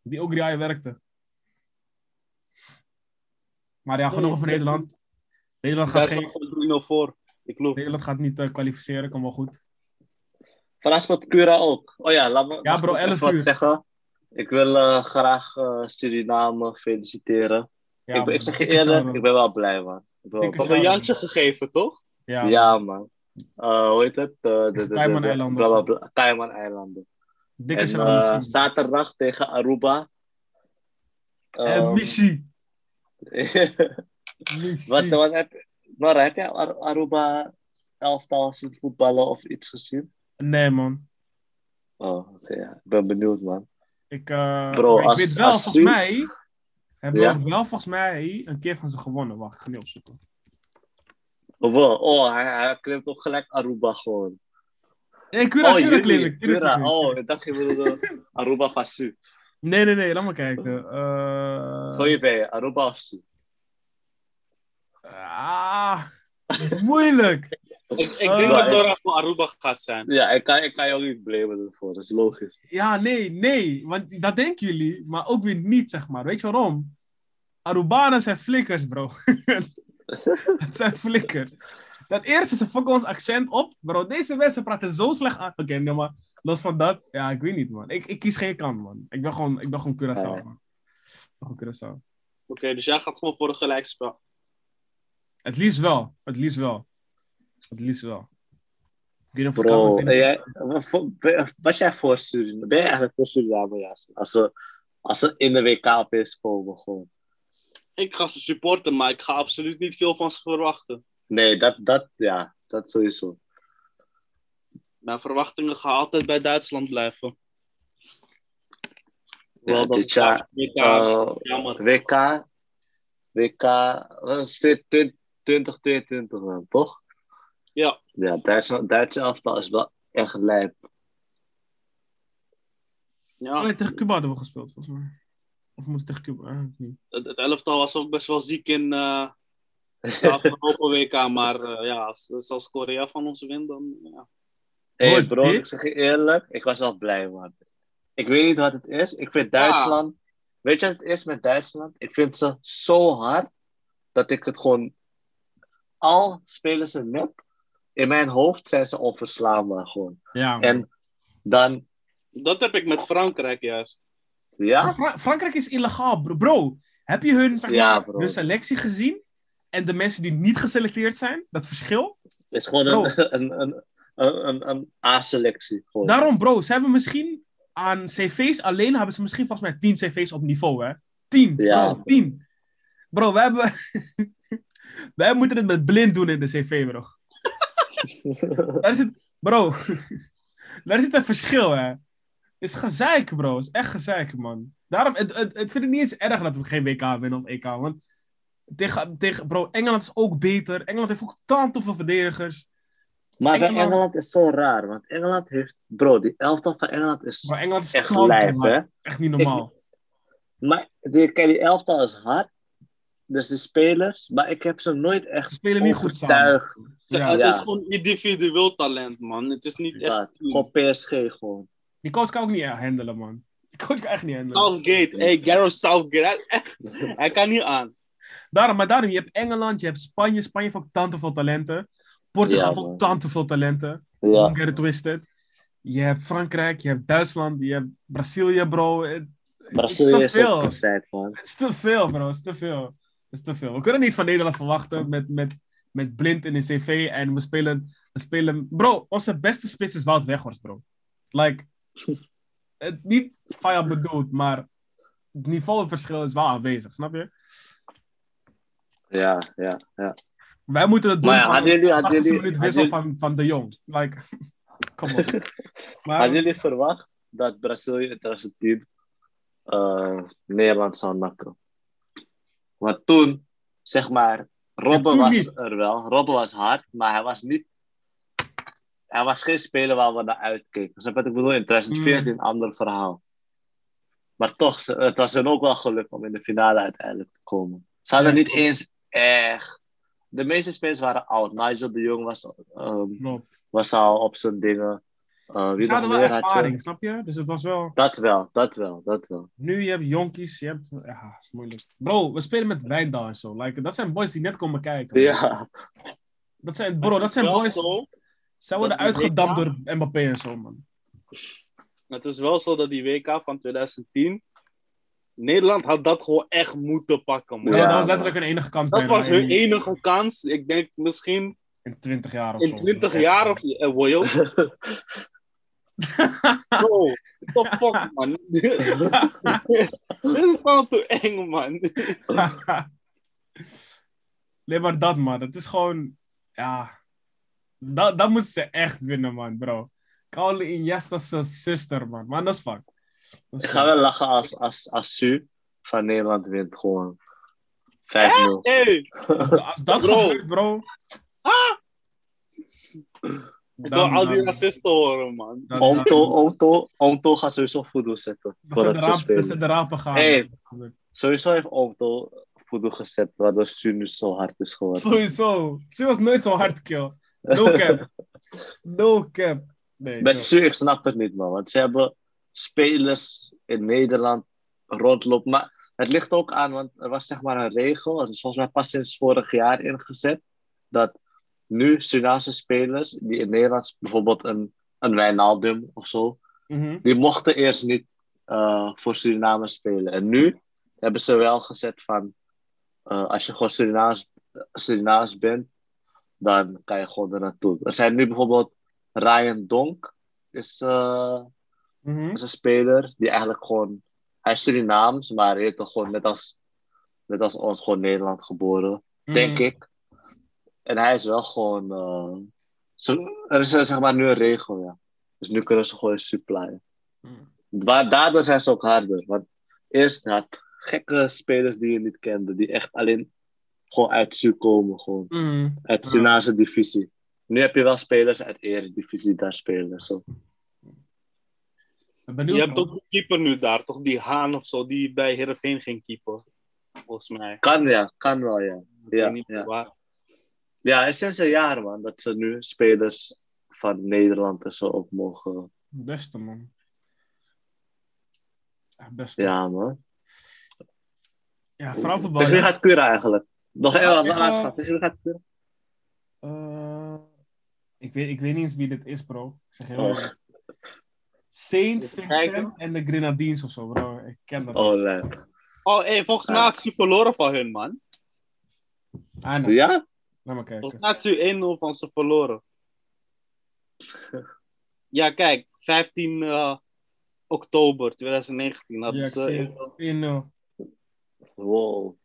Die Ogriai werkte. Maar ja, genoeg over Nederland. Nederland gaat, geen, 3-0 voor. Ik loop. Nederland gaat niet eh, kwalificeren, kan wel goed. Vandaag speelt Cura ook. Oh ja, laat me Ja, bro, ik 11 even wat uur. zeggen. Ik wil eh, graag eh, Suriname feliciteren. Ja, ik, ben- ik zeg je eerlijk, ik ben wel blij, man. Ik blij. een. Jantje gegeven, toch? Ja, Ja, man. Eh, hoe heet het? Eh, de, de, de, Cayman-eilanden bla, Cayman-eilanden. dikke En eh, zaterdag tegen Aruba. Eh, Ehm, Missie. Wat, wat heb. Nora, heb jij Ar- Aruba elftal zien voetballen of iets gezien? Nee, man. Oh, oké, ja. Ik ben benieuwd, man. Ik, eh, Bro, ik als- weet wel, volgens Su- mij... Hebben Ja? we wel volgens mij een keer van ze gewonnen. Wacht, ik ga niet opzoeken. Oh, wow. oh hij, hij klimt ook gelijk Aruba gewoon. Nee, Cura, oh, Cura kleding. Cura. Oh, ik dacht je bedoelde Aruba van Su. Nee, nee, nee, laat maar kijken. Eh, Voor je je, Aruba of Su? Ah, moeilijk. Ik, ik denk ja. dat Nora voor Aruba gaat zijn. Ja, ik kan, ik kan je ook niet blamen ervoor, dat is logisch. Ja, nee, nee. Want dat denken jullie, maar ook weer niet, zeg maar. Weet je waarom? Arubanen zijn flikkers, bro. Het zijn flikkers. Dat eerste, ze fokken ons accent op. Bro, deze mensen praten zo slecht aan. Oké, nee, maar los van dat, ja, ik weet niet, man. Ik, ik kies geen kant, man. Ik ben gewoon, ik ben gewoon Curaçao, Nee. man. Ik ben gewoon Curaçao. Oké, dus jij gaat gewoon voor een gelijkspel. Het liefst wel. Het liefst wel. Het liefst wel. Ik weet kan, Bro, weet niet jij, wat voor- ben- was jij voor Suriname? Ben je eigenlijk voor Suriname, ja? Als ze, als ze in de WK opeens komen, gewoon. Ik ga ze supporten, maar ik ga absoluut niet veel van ze verwachten. Nee, dat, dat, ja, dat sowieso. Mijn verwachtingen gaan altijd bij Duitsland blijven. Ja, Wel dat dit jaar, het WK, eh, jammer. WK, WK, wat is dit? 2022 dan, toch? Ja, Ja, Duitsland, Duitse elftal is wel echt lijp. ja. Oh, nee, tegen Cuba hadden we gespeeld, volgens mij. Of moet het tegen Cuba? Ah, ik niet. Het, het elftal was ook best wel ziek in eh de afgelopen WK. Maar eh, ja, als, als- Korea van ons wint, dan ja. Hé Hoor, bro, ik zeg je eerlijk, ik was wel blij, man. Ik weet niet wat het is. Ik vind Duitsland... Weet je wat het is met Duitsland? Ik vind ze zo hard, dat ik het gewoon... Al spelen ze net, in mijn hoofd zijn ze onverslaanbaar gewoon. Ja. En dan, Dat heb ik met Frankrijk juist. Maar ja, Fra- Frankrijk is illegaal, bro. bro. Heb je hun, zeg maar, hun selectie gezien? En de mensen die niet geselecteerd zijn? Dat verschil? is gewoon Bro. een, een, een, een, een, A-selectie. Daarom, bro. Ze hebben misschien aan cv's alleen... hebben ze misschien volgens mij 10 cv's op niveau, hè? 10, Ja. bro. 10. Bro, we hebben... wij moeten het met blind doen in de cv, bro. Daar is het... Bro. Daar is het een verschil, hè? Is gezeik, bro. is echt gezeik, man. Daarom, het, het, het vind ik niet eens erg dat we geen WK winnen of EK. Want tegen, tegen, bro, Engeland is ook beter. Engeland heeft ook tant veel verdedigers. Maar bij Engeland- Engeland is zo raar, want Engeland heeft... Bro, die elftal van Engeland is Maar Engeland is echt hard. hè? Echt niet normaal. Maar die, kijk, die elftal is hard. Dus de spelers, maar ik heb ze nooit Ze echt spelen niet goed samen. Ja. het is gewoon individueel talent, man. Het is niet echt... Gewoon PSG gewoon. Die coach kan ook niet handelen, man. Die coach kan echt niet handelen. Southgate, hey, Gareth Southgate. Hij, echt- hij kan niet aan. Daarom, maar daarom, je hebt Engeland, je hebt Spanje. Spanje heeft ook tant veel talenten. Portugal Ja, heeft ook man. tant veel talenten. Ja. Don't get it twisted. Je hebt Frankrijk, je hebt Duitsland, je hebt Brazilië, bro. Het Brazilië is te veel. man. Het is te veel, bro. Het is te veel. Het is te veel. We kunnen niet van Nederland verwachten met, met, met blind in een cv en we spelen, we spelen... Bro, onze beste spits is Wout Weghorst, bro. Like, het niet vijand bedoeld, maar het niveauverschil is wel aanwezig, snap je? Ja, ja, ja. Wij moeten het doen Maar ja, hadden jullie- hadden 80 jullie- minuut hadden wissel van, van de Jong. Like. Maar, Hadden jullie verwacht dat Brazilië in 2010 eh, Nederland zou nakken? Want toen, zeg maar, Robben was niet. er wel. Robben was hard, maar hij was niet... Hij was geen speler waar we naar uitkeken. Snap wat ik bedoel? In 2014 Mm. een ander verhaal. Maar toch, het was hun ook wel gelukt om in de finale uiteindelijk te komen. Ze hadden Ja. niet eens echt... De meeste spelers waren oud. Nigel de Jong was, ehm, was al op zijn dingen. Eh, wie Ze hadden wel je? ervaring, snap je? Dus het was wel... Dat wel, dat wel, dat wel. Nu je hebt jonkies, je hebt... Ja, het is moeilijk. Bro, we spelen met Wijndal en zo. Like, dat zijn boys die net komen kijken. Ja, Dat zijn, bro, dat zijn boys... zo, Zij worden uitgedampt WK door Mbappé en zo, man. het is wel zo dat die WK van 2010... Nederland had dat gewoon echt moeten pakken, man. Ja, Ja, dat was letterlijk hun enige kans Dat bijna was hun in- enige kans. Ik denk misschien In 20 jaar of in zo. 20 jaar of... Eh, Wojo. Bro, what the fuck, man? Dit is gewoon te eng, man. nee, maar dat, man. Het is gewoon... Ja... Dat, dat moeten ze echt winnen, man, bro. Kauli Iniesta's zuster, man. Man, dat is fuck. Dat is ik ga wel lachen als, als, als Su van Nederland wint gewoon 5-0. Hey, Als, als dat Bro. gebeurt, bro... ik Dan- wil al die racisten horen, man. Omto, Omto, Omto gaat sowieso voodoo zetten. Dan zijn de Voordat ze de rapen gaan. Hey. Dat. Sowieso heeft Omto voodoo gezet, waardoor Su nu zo hard is geworden. Sowieso. Su was nooit zo hard kill. No cap. No cap. Nee, Met snap het niet, man. Want ze hebben spelers in Nederland rondlopen. Maar het ligt ook aan, want er was zeg maar een regel. Het is volgens mij pas sinds vorig jaar ingezet. Dat nu Surinaamse spelers die in Nederland bijvoorbeeld een, een Wijnaldum of zo, Mhm. die mochten eerst niet eh, voor Suriname spelen. En nu hebben ze wel gezet van eh, als je gewoon Surinaams, Surinaams bent, dan kan je gewoon er naartoe. Er zijn nu bijvoorbeeld Ryan Donk, is, eh, Mhm. is een speler die eigenlijk gewoon, hij is Surinaams, maar hij is toch gewoon net als, net als ons gewoon Nederland geboren, denk Mhm. ik. En hij is wel gewoon, zo, er is eh, zeg maar nu een regel, ja. Dus nu kunnen ze gewoon supplyen. Mhm. Daardoor zijn ze ook harder. Want eerst had gekke spelers die je niet kende, die echt alleen gewoon uit Su komen, gewoon Mhm. uit Surinaamse divisie. Nu heb je wel spelers uit Eredivisie daar spelen. Zo. Ben Je hebt ook een keeper nu daar, toch? Die Haan of zo, die bij Heerenveen ging keeper. Volgens mij. Kan ja, kan wel ja. Ja, niet ja. waar. Ja, het is sinds een jaar man, dat ze nu spelers van Nederland en zo op mogen. Beste, man. Echt beste. Ja man. Ja, vrouwenvoetbal. Tegen wie ja. gaat Cura eigenlijk? Nog heel wat ik ga- laatst gehad. Tegen wie gaat Cura? Eh, ik, weet, ik weet niet eens wie dit is, bro. Ik zeg heel Oh. eerlijk. Saint Even Vincent en de Grenadines of zo, bro. Ik ken dat. Oh, leuk. Oh, hey, volgens mij had ze verloren van hun, man. Ah, nee. Ja? Laat maar kijken. Volgens mij had ze 1-0 van ze verloren. Ja, kijk. 15 eh, oktober 2019 hadden Ja, ze... zie het. 1-0. Wow.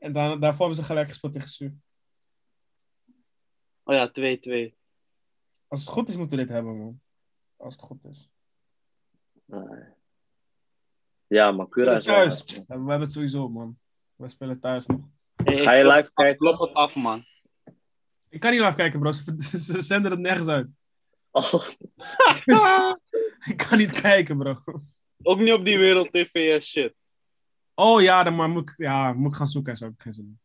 En dan, daarvoor hebben ze gelijk gespeeld tegen Su. Oh ja, 2-2. Als het goed is, moeten we dit hebben, man. Als het goed is. Nee. Ja, maar Cura spelen is wel... thuis. We hebben het sowieso, man. We spelen thuis nog. Hey, Ga je live kijken? Klop het af, man. Ik kan niet live kijken, bro. Ze, ze- ze zenden het nergens uit. Oh, Dus, ik kan niet kijken, bro. Ook niet op die wereld TV en shit. Oh ja, dan maar moet ik, ja, moet ik gaan zoeken en zo. Heb ik geen zin in.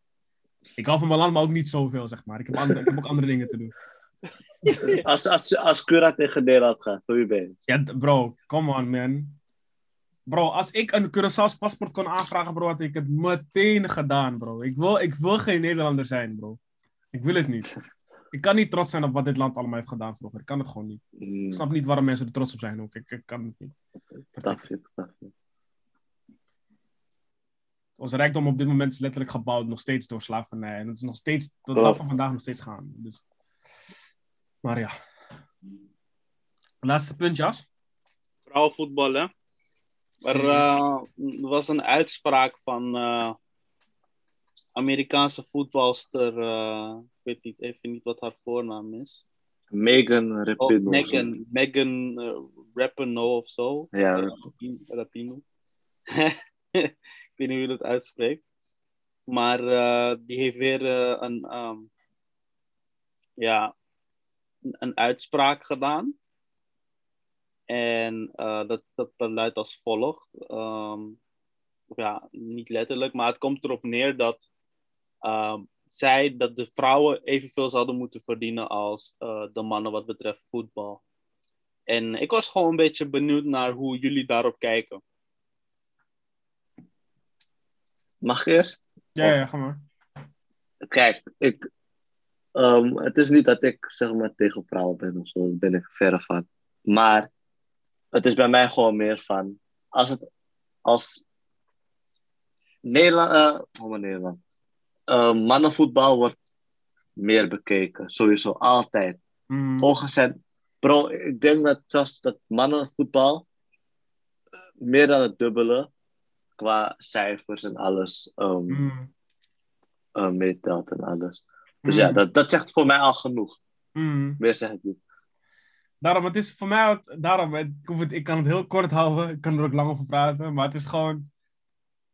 Ik hou van mijn land, maar ook niet zoveel, zeg maar. Ik heb, andere, ik heb ook andere dingen te doen. als, als, als Cura tegen Nederland gaat, ben je? Ja, d- bro, come on, man. Bro, als ik een Curaçao's paspoort kon aanvragen, bro, had ik het meteen gedaan, bro. Ik wil, ik wil geen Nederlander zijn, bro. Ik wil het niet. Ik kan niet trots zijn op wat dit land allemaal heeft gedaan vroeger. Ik kan het gewoon niet. Mm, Ik snap niet waarom mensen er trots op zijn ook. Ik, ik kan het niet. Tafje, tafje. Onze rijkdom op dit moment is letterlijk gebouwd nog steeds door slavernij. En het is nog steeds, tot de dag van vandaag nog steeds gaan. Dus. Maar ja. Laatste punt, Jas. Vrouwenvoetbal, hè. Er eh, was een uitspraak van eh, Amerikaanse voetbalster. eh, ik weet niet, even niet wat haar voornaam is. Megan Oh, Rapinoe. Megan, Megan eh, Rapinoe of zo. Ja, Rapin- Rapinoe. ik weet niet hoe je dat uitspreekt. Maar eh, die heeft weer eh, een, ehm, ja, een, uitspraak gedaan. En eh, dat, dat, dat luidt als volgt. Ehm, ja, niet letterlijk, maar het komt erop neer dat ehm, zij, dat de vrouwen evenveel zouden moeten verdienen als de mannen wat betreft voetbal. En ik was gewoon een beetje benieuwd naar hoe jullie daarop kijken. Mag ik eerst? Ja, ja, ga maar. Kijk, ik, ehm, het is niet dat ik zeg maar tegen vrouwen ben of zo, daar ben ik verre van. Maar het is bij mij gewoon meer van, als het, als Nederland, eh, oh Nederland, Eh, mannenvoetbal wordt meer bekeken, sowieso, altijd. Mm, Ongezet, bro, ik denk dat zelfs dat mannenvoetbal eh, meer dan het dubbele qua cijfers en alles ehm, mm, eh, meetelt en alles. Dus mm, ja, dat, dat zegt voor mij al genoeg. mm. Meer zeg ik niet. Daarom, het is voor mij, daarom, ik, hoef het, ik kan het heel kort houden, ik kan er ook lang over praten, maar het is gewoon,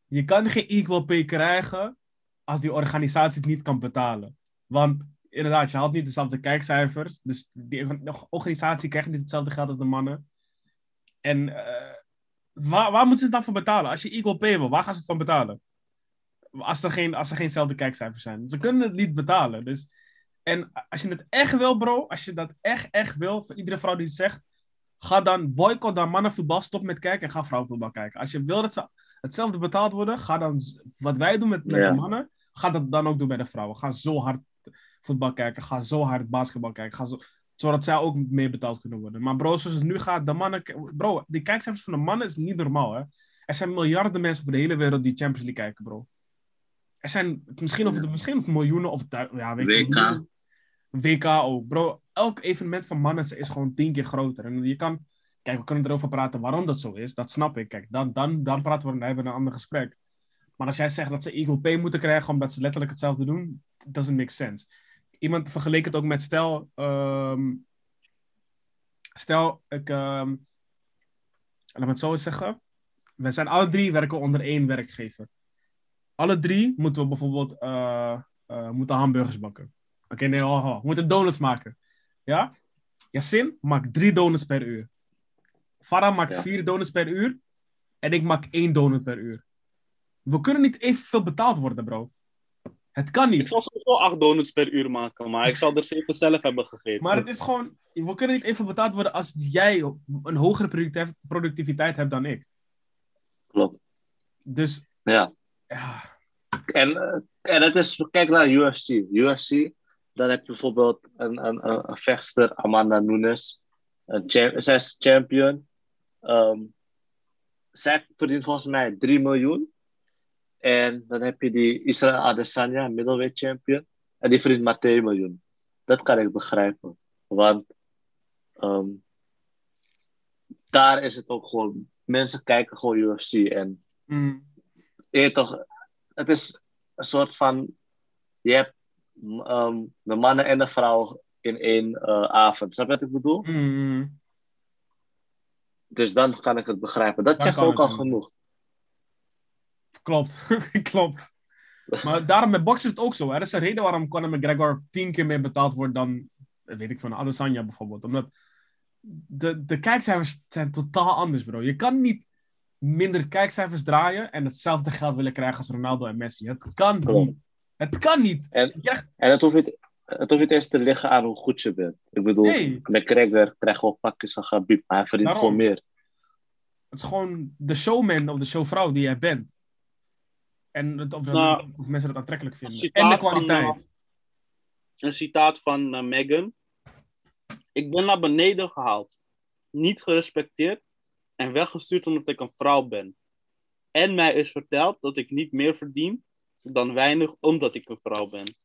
je kan geen equal pay krijgen als die organisatie het niet kan betalen. Want inderdaad, je haalt niet dezelfde kijkcijfers, dus die orga- organisatie krijgt niet hetzelfde geld als de mannen. En eh, waar, waar moeten ze het dan voor betalen? Als je equal pay wil, waar gaan ze het van betalen? Als er geen, als er geenzelfde kijkcijfers zijn. Ze kunnen het niet betalen, dus... En als je het echt wil, bro, als je dat echt, echt wil, voor iedere vrouw die het zegt, ga dan boycott dan mannenvoetbal, stop met kijken en ga vrouwenvoetbal kijken. Als je wil dat ze hetzelfde betaald worden, ga dan, wat wij doen met, met Ja. de mannen, ga dat dan ook doen bij de vrouwen. Ga zo hard voetbal kijken. Ga zo hard basketbal kijken. Ga zo, zodat zij ook meer betaald kunnen worden. Maar bro, zoals het nu gaat, de mannen... Bro, die kijkcijfers van de mannen is niet normaal, hè. Er zijn miljarden mensen over de hele wereld die Champions League kijken, bro. Er zijn misschien, of, misschien of miljoenen of... Ja, weet je, WK. WK ook. Bro, elk evenement van mannen is gewoon tien keer groter. En je kan... Kijk, we kunnen erover praten waarom dat zo is. Dat snap ik. Kijk, dan, dan, dan praten we dan hebben we een ander gesprek. Maar als jij zegt dat ze equal pay moeten krijgen omdat ze letterlijk hetzelfde doen, doesn't make sense. Iemand vergeleek het ook met stel, ehm, stel ik, ehm, laat me het zo eens zeggen. We zijn alle drie werken onder één werkgever. Alle drie moeten we bijvoorbeeld eh, eh, moeten hamburgers bakken. Oké, nee, oh, oh, we moeten donuts maken. Ja? Yassin maakt drie donuts per uur. Farah maakt Ja. vier donuts per uur. En ik maak één donut per uur. We kunnen niet evenveel betaald worden, bro. Het kan Ik niet. zal sowieso acht donuts per uur maken, maar ik zal er zeker zelf hebben gegeten. Maar het is gewoon... We kunnen niet even betaald worden als jij een hogere productiv- productiviteit hebt dan ik. Klopt. Dus, Ja. ja... En, eh, en het is, kijk naar UFC. UFC, dan heb je bijvoorbeeld een, een, een, een vechtster, Amanda Nunes. Een zij is champion. Ehm, zij verdient volgens mij 3 miljoen. En dan heb je die Israel Adesanya, middleweight champion. En die verdient maar 2 miljoen. Dat kan ik begrijpen. Want ehm, daar is het ook gewoon... Mensen kijken gewoon UFC. En mm, je toch, het is een soort van, je hebt ehm, de mannen en de vrouw in één eh, avond. Snap je wat ik bedoel? mm, Dus dan kan ik het begrijpen. Dat Dan zegt kan ook al genoeg. Klopt. klopt. Maar daarom met boksen is het ook zo. Er is een reden waarom Conor McGregor tien keer meer betaald wordt dan, weet ik van, Adesanya bijvoorbeeld. Omdat de, de kijkcijfers zijn totaal anders, bro. Je kan niet minder kijkcijfers draaien en hetzelfde geld willen krijgen als Ronaldo en Messi. Het kan niet. Het kan niet. En, het hoeft, niet, het hoeft niet eens te liggen aan hoe goed je bent. Ik bedoel, Nee. McGregor krijgt gewoon pakjes van Gabib, maar hij verdient gewoon meer. Het is gewoon de showman of de showvrouw die jij bent. En het, of, Nou, of mensen dat aantrekkelijk vinden. En de van, kwaliteit. eh, Een citaat van eh, Meghan. Ik ben naar beneden gehaald, niet gerespecteerd en weggestuurd omdat ik een vrouw ben. En mij is verteld dat ik niet meer verdien dan weinig omdat ik een vrouw ben.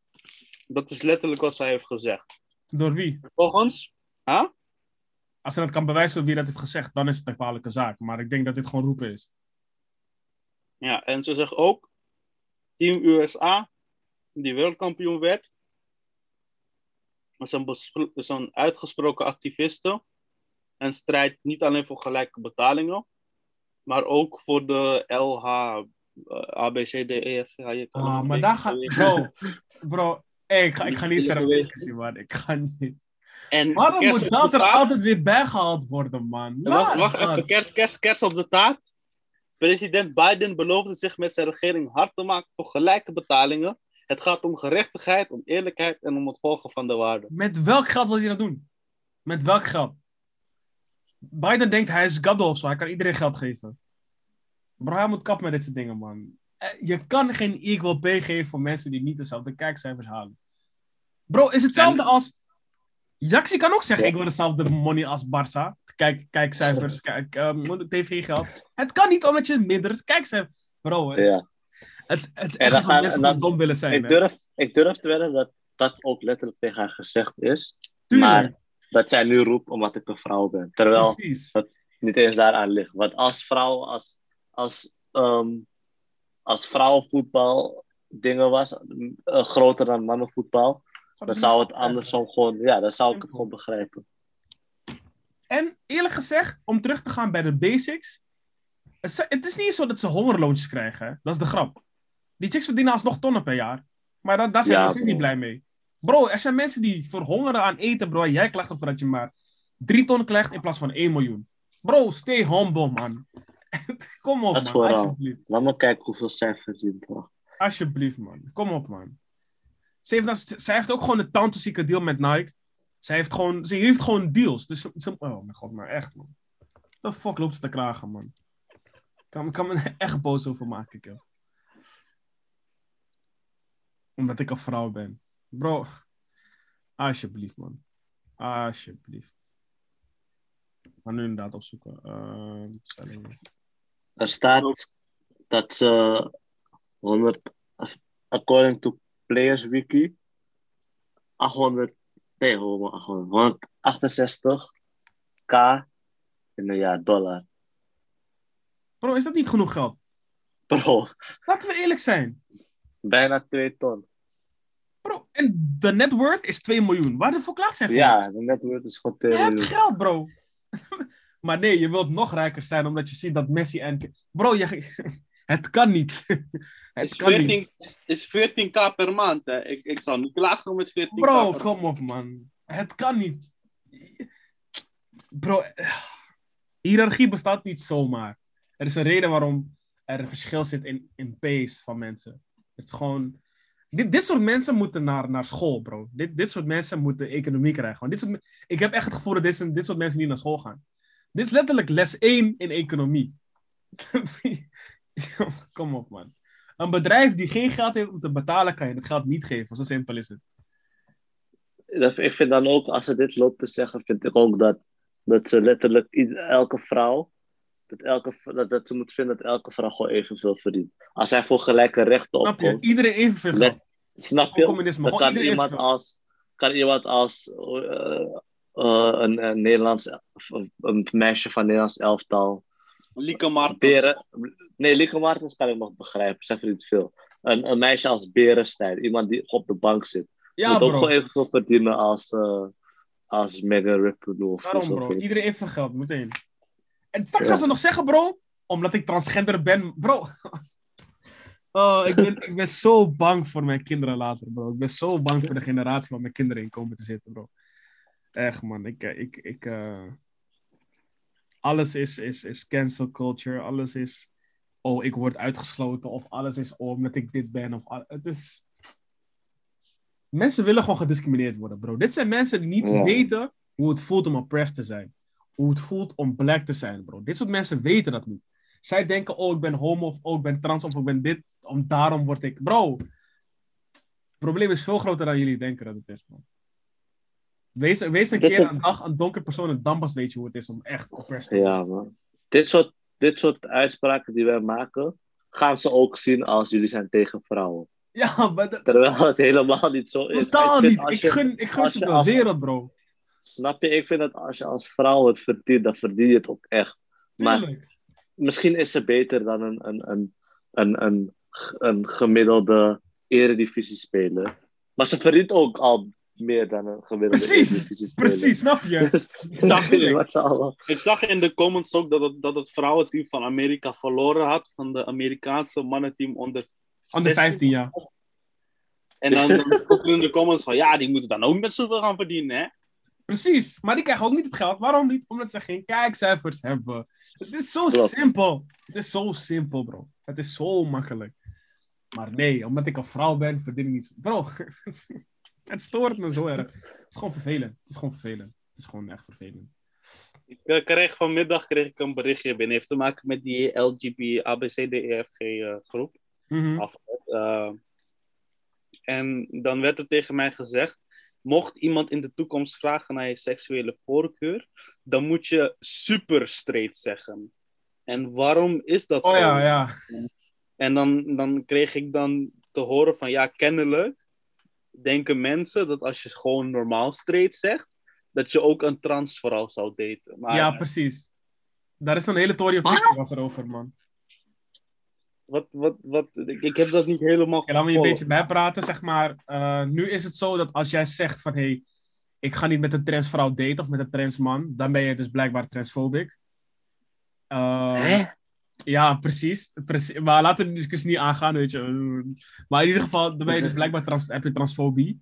Dat is letterlijk wat zij heeft gezegd. Door wie? Vervolgens, huh? Als ze dat kan bewijzen wie dat heeft gezegd, dan is het een kwalijke zaak. Maar ik denk dat dit gewoon roepen is. Ja, en ze zegt ook, Team USA, die wereldkampioen werd, is een, bespro- is een uitgesproken activiste en strijdt niet alleen voor gelijke betalingen, maar ook voor de LH, eh, je kan Ah, maar daar gaat... Bro, bro hey, ik, ga, ik ga niet verder op discussie, man. Ik ga niet. En Waarom moet dat er altijd weer bijgehaald worden, man? Wacht, wacht even, kerst, kerst, kerst op de taart. President Biden beloofde zich met zijn regering hard te maken voor gelijke betalingen. Het gaat om gerechtigheid, om eerlijkheid en om het volgen van de waarden. Met welk geld wil hij dat doen? Met welk geld? Biden denkt hij is Gaddo of zo. Hij kan iedereen geld geven. Bro, hij moet kappen met dit soort dingen, man. Eh, Je kan geen equal pay geven voor mensen die niet dezelfde kijkcijfers halen. Bro, is hetzelfde En- als... Jaxi kan ook zeggen, ik wil dezelfde money als Barça. Kijk, kijkcijfers, kijk, eh, tv-geld. Het kan niet omdat je minder kijkcijfers... Bro, het, Ja. het, is- het is echt dat gaan- mensen gewoon dom willen zijn. Ik hè. durf, ik durf te wedden dat dat ook letterlijk tegen haar gezegd is. Tuurlijk, Maar dat zij nu roept omdat ik een vrouw ben. Terwijl precies. niet eens daaraan ligt. Want als vrouw, als, als, ehm, als vrouwenvoetbal dingen was, eh, groter dan mannenvoetbal, dan zou het andersom gewoon, ja, dan zou ik het gewoon begrijpen. En eerlijk gezegd, om terug te gaan bij de basics. Het is- niet zo dat ze hongerloontjes krijgen. Hè? Dat is de grap. Die chicks verdienen alsnog tonnen per jaar. Maar da- daar zijn Ja, ze bro. niet blij mee. Bro, er zijn mensen die verhongeren aan eten, bro. Jij klaagt ervoor dat je maar drie ton krijgt in plaats van 1 miljoen. Bro, stay humble, man. Kom op, Dat man. Alsjeblieft. Laat me kijken hoeveel zij verdient. hoor. Alsjeblieft, man. Kom op, man. Ze heeft, zij heeft ook gewoon een tantozieke deal met Nike. Zij heeft gewoon, ze heeft gewoon deals. Dus oh mijn god, maar echt, man. The fuck loopt ze te kragen, man? Ik kan, ik kan me echt boos over maken, joh. Omdat ik een vrouw ben. Bro, Alsjeblieft, man. Alsjeblieft. Ik ga nu inderdaad opzoeken. Stellingen. Er staat dat ze 100, according to Players Wiki, 800, nee, 800, 168k in een jaar dollar. Bro, is dat niet genoeg geld? Bro, Laten we eerlijk zijn. bijna 2 ton. Bro, en de net worth is 2 miljoen. Waar de fuck laat zijn van? Ja, de net worth is gewoon 2 Je hebt miljoen. geld, bro. maar nee, je wilt nog rijker zijn omdat je ziet dat Messi en... Bro, je... het kan niet. het Is kan 14, niet. is- is 14k per maand. Hè. Ik, ik zou niet klagen met 14k Bro, per kom op, man. Het kan niet. Bro, hiërarchie bestaat niet zomaar. Er is een reden waarom er een verschil zit in, in pace van mensen. Het is gewoon... Dit, dit soort mensen moeten naar, naar school, bro. Dit, dit soort mensen moeten economie krijgen. Want dit soort, ik heb echt het gevoel dat dit, zijn- dit soort mensen niet naar school gaan. Dit is letterlijk les 1 in economie. Kom op, man. Een bedrijf die geen geld heeft om te betalen, kan je het geld niet geven. Zo simpel is het. Ik vind dan ook, als ze dit loopt te zeggen, vind ik ook dat, dat ze letterlijk elke vrouw, dat, elke, dat, dat ze moet vinden dat elke vrouw gewoon evenveel verdient. Als hij voor gelijke rechten Snap je? opkomt, Iedereen evenveel geld. snap je? Dan kan iemand als, kan iemand als eh, eh, een, een Nederlands, een meisje van Nederlands elftal, Lieke Martens. Beren, nee, Lieke Martens kan ik nog begrijpen, zij verdient veel. Een, een meisje als Berenstein, iemand die op de bank zit, Ja, moet ook bro. gewoon evenveel verdienen als, eh als Megan Rapinoe Waarom, bro? Iedereen evenveel geld, meteen. En straks Ja. gaan ze nog zeggen, bro, omdat ik transgender ben. Bro. Oh, ik ben, ik ben zo bang voor mijn kinderen later, bro. Ik ben zo bang voor de generatie waar mijn kinderen in komen te zitten, bro. Echt, man. Ik, eh, ik, ik, eh, Alles is, is, is cancel culture. Alles is, oh, ik word uitgesloten. Of alles is, oh, omdat ik dit ben. Of, al- het is... Mensen willen gewoon gediscrimineerd worden, bro. Dit zijn mensen die niet Ja. weten hoe het voelt om oppressed te zijn. Hoe het voelt om black te zijn, bro. Dit soort mensen weten dat niet. Zij denken, oh, ik ben homo, of oh, ik ben trans, of ik ben dit. Om daarom word ik... Bro, het probleem is veel groter dan jullie denken dat het is, man. Wees, wees een Dit keer een dag een donker persoon en dan pas weet je hoe het is om echt oppressed te. Ja, man. Dit soort, dit soort uitspraken die wij maken, gaan ze ook zien als jullie zijn tegen vrouwen. Ja, maar dat, Terwijl het helemaal niet zo is. totaal niet. Ik gun, ik gun ze de als- wereld, bro. Snap je? Ik vind dat als je als vrouw het verdient, dan verdien je het ook echt. Maar Tuurlijk. misschien is ze beter dan een, een, een, een, een, een gemiddelde eredivisie-speler. Maar ze verdient ook al meer dan een gemiddelde Precies, precies, snap je? Dus, Snap je? wat ze allemaal... Ik zag in de comments ook dat het, dat het vrouwenteam van Amerika verloren had. Van de Amerikaanse mannenteam onder Onder 16. 15 jaar. En dan, dan er in de comments van ja, die moeten dan ook net zoveel gaan verdienen, hè? Precies, maar die krijgen ook niet het geld. Waarom niet? Omdat ze geen kijkcijfers hebben. Het is zo Klopt. simpel. Het is zo simpel, bro. Het is zo makkelijk. Maar nee, omdat ik een vrouw ben, verdien ik niet. Bro, het stoort me zo erg. Het is gewoon vervelend. Het is gewoon vervelend. Het is gewoon echt vervelend. Ik eh, kreeg vanmiddag kreeg ik een berichtje binnen. Heeft te maken met die LGB ABCDEFG eh, groep. Mhm. Eh, en dan werd er tegen mij gezegd: mocht iemand in de toekomst vragen naar je seksuele voorkeur, dan moet je super straight zeggen. En waarom is dat Oh zo? ja, ja. En dan, dan kreeg ik dan te horen van ja, kennelijk denken mensen dat als je gewoon normaal straight zegt, dat je ook een transvrouw zou daten. Maar Ja, precies. Daar is een hele Tory of over, over, man. wat, wat, wat, ik, ik heb dat niet helemaal Ja, laat me je een gevolgd. beetje bijpraten, zeg maar. Eh, nu is het zo dat als jij zegt van... Hey, ik ga niet met een transvrouw daten of met een transman... dan ben je dus blijkbaar transfobic. Eh, Hè? Ja, precies. precies. Maar laten we de discussie niet aangaan, weet je. Maar in ieder geval, dan ben je dus blijkbaar trans, heb je transfobie.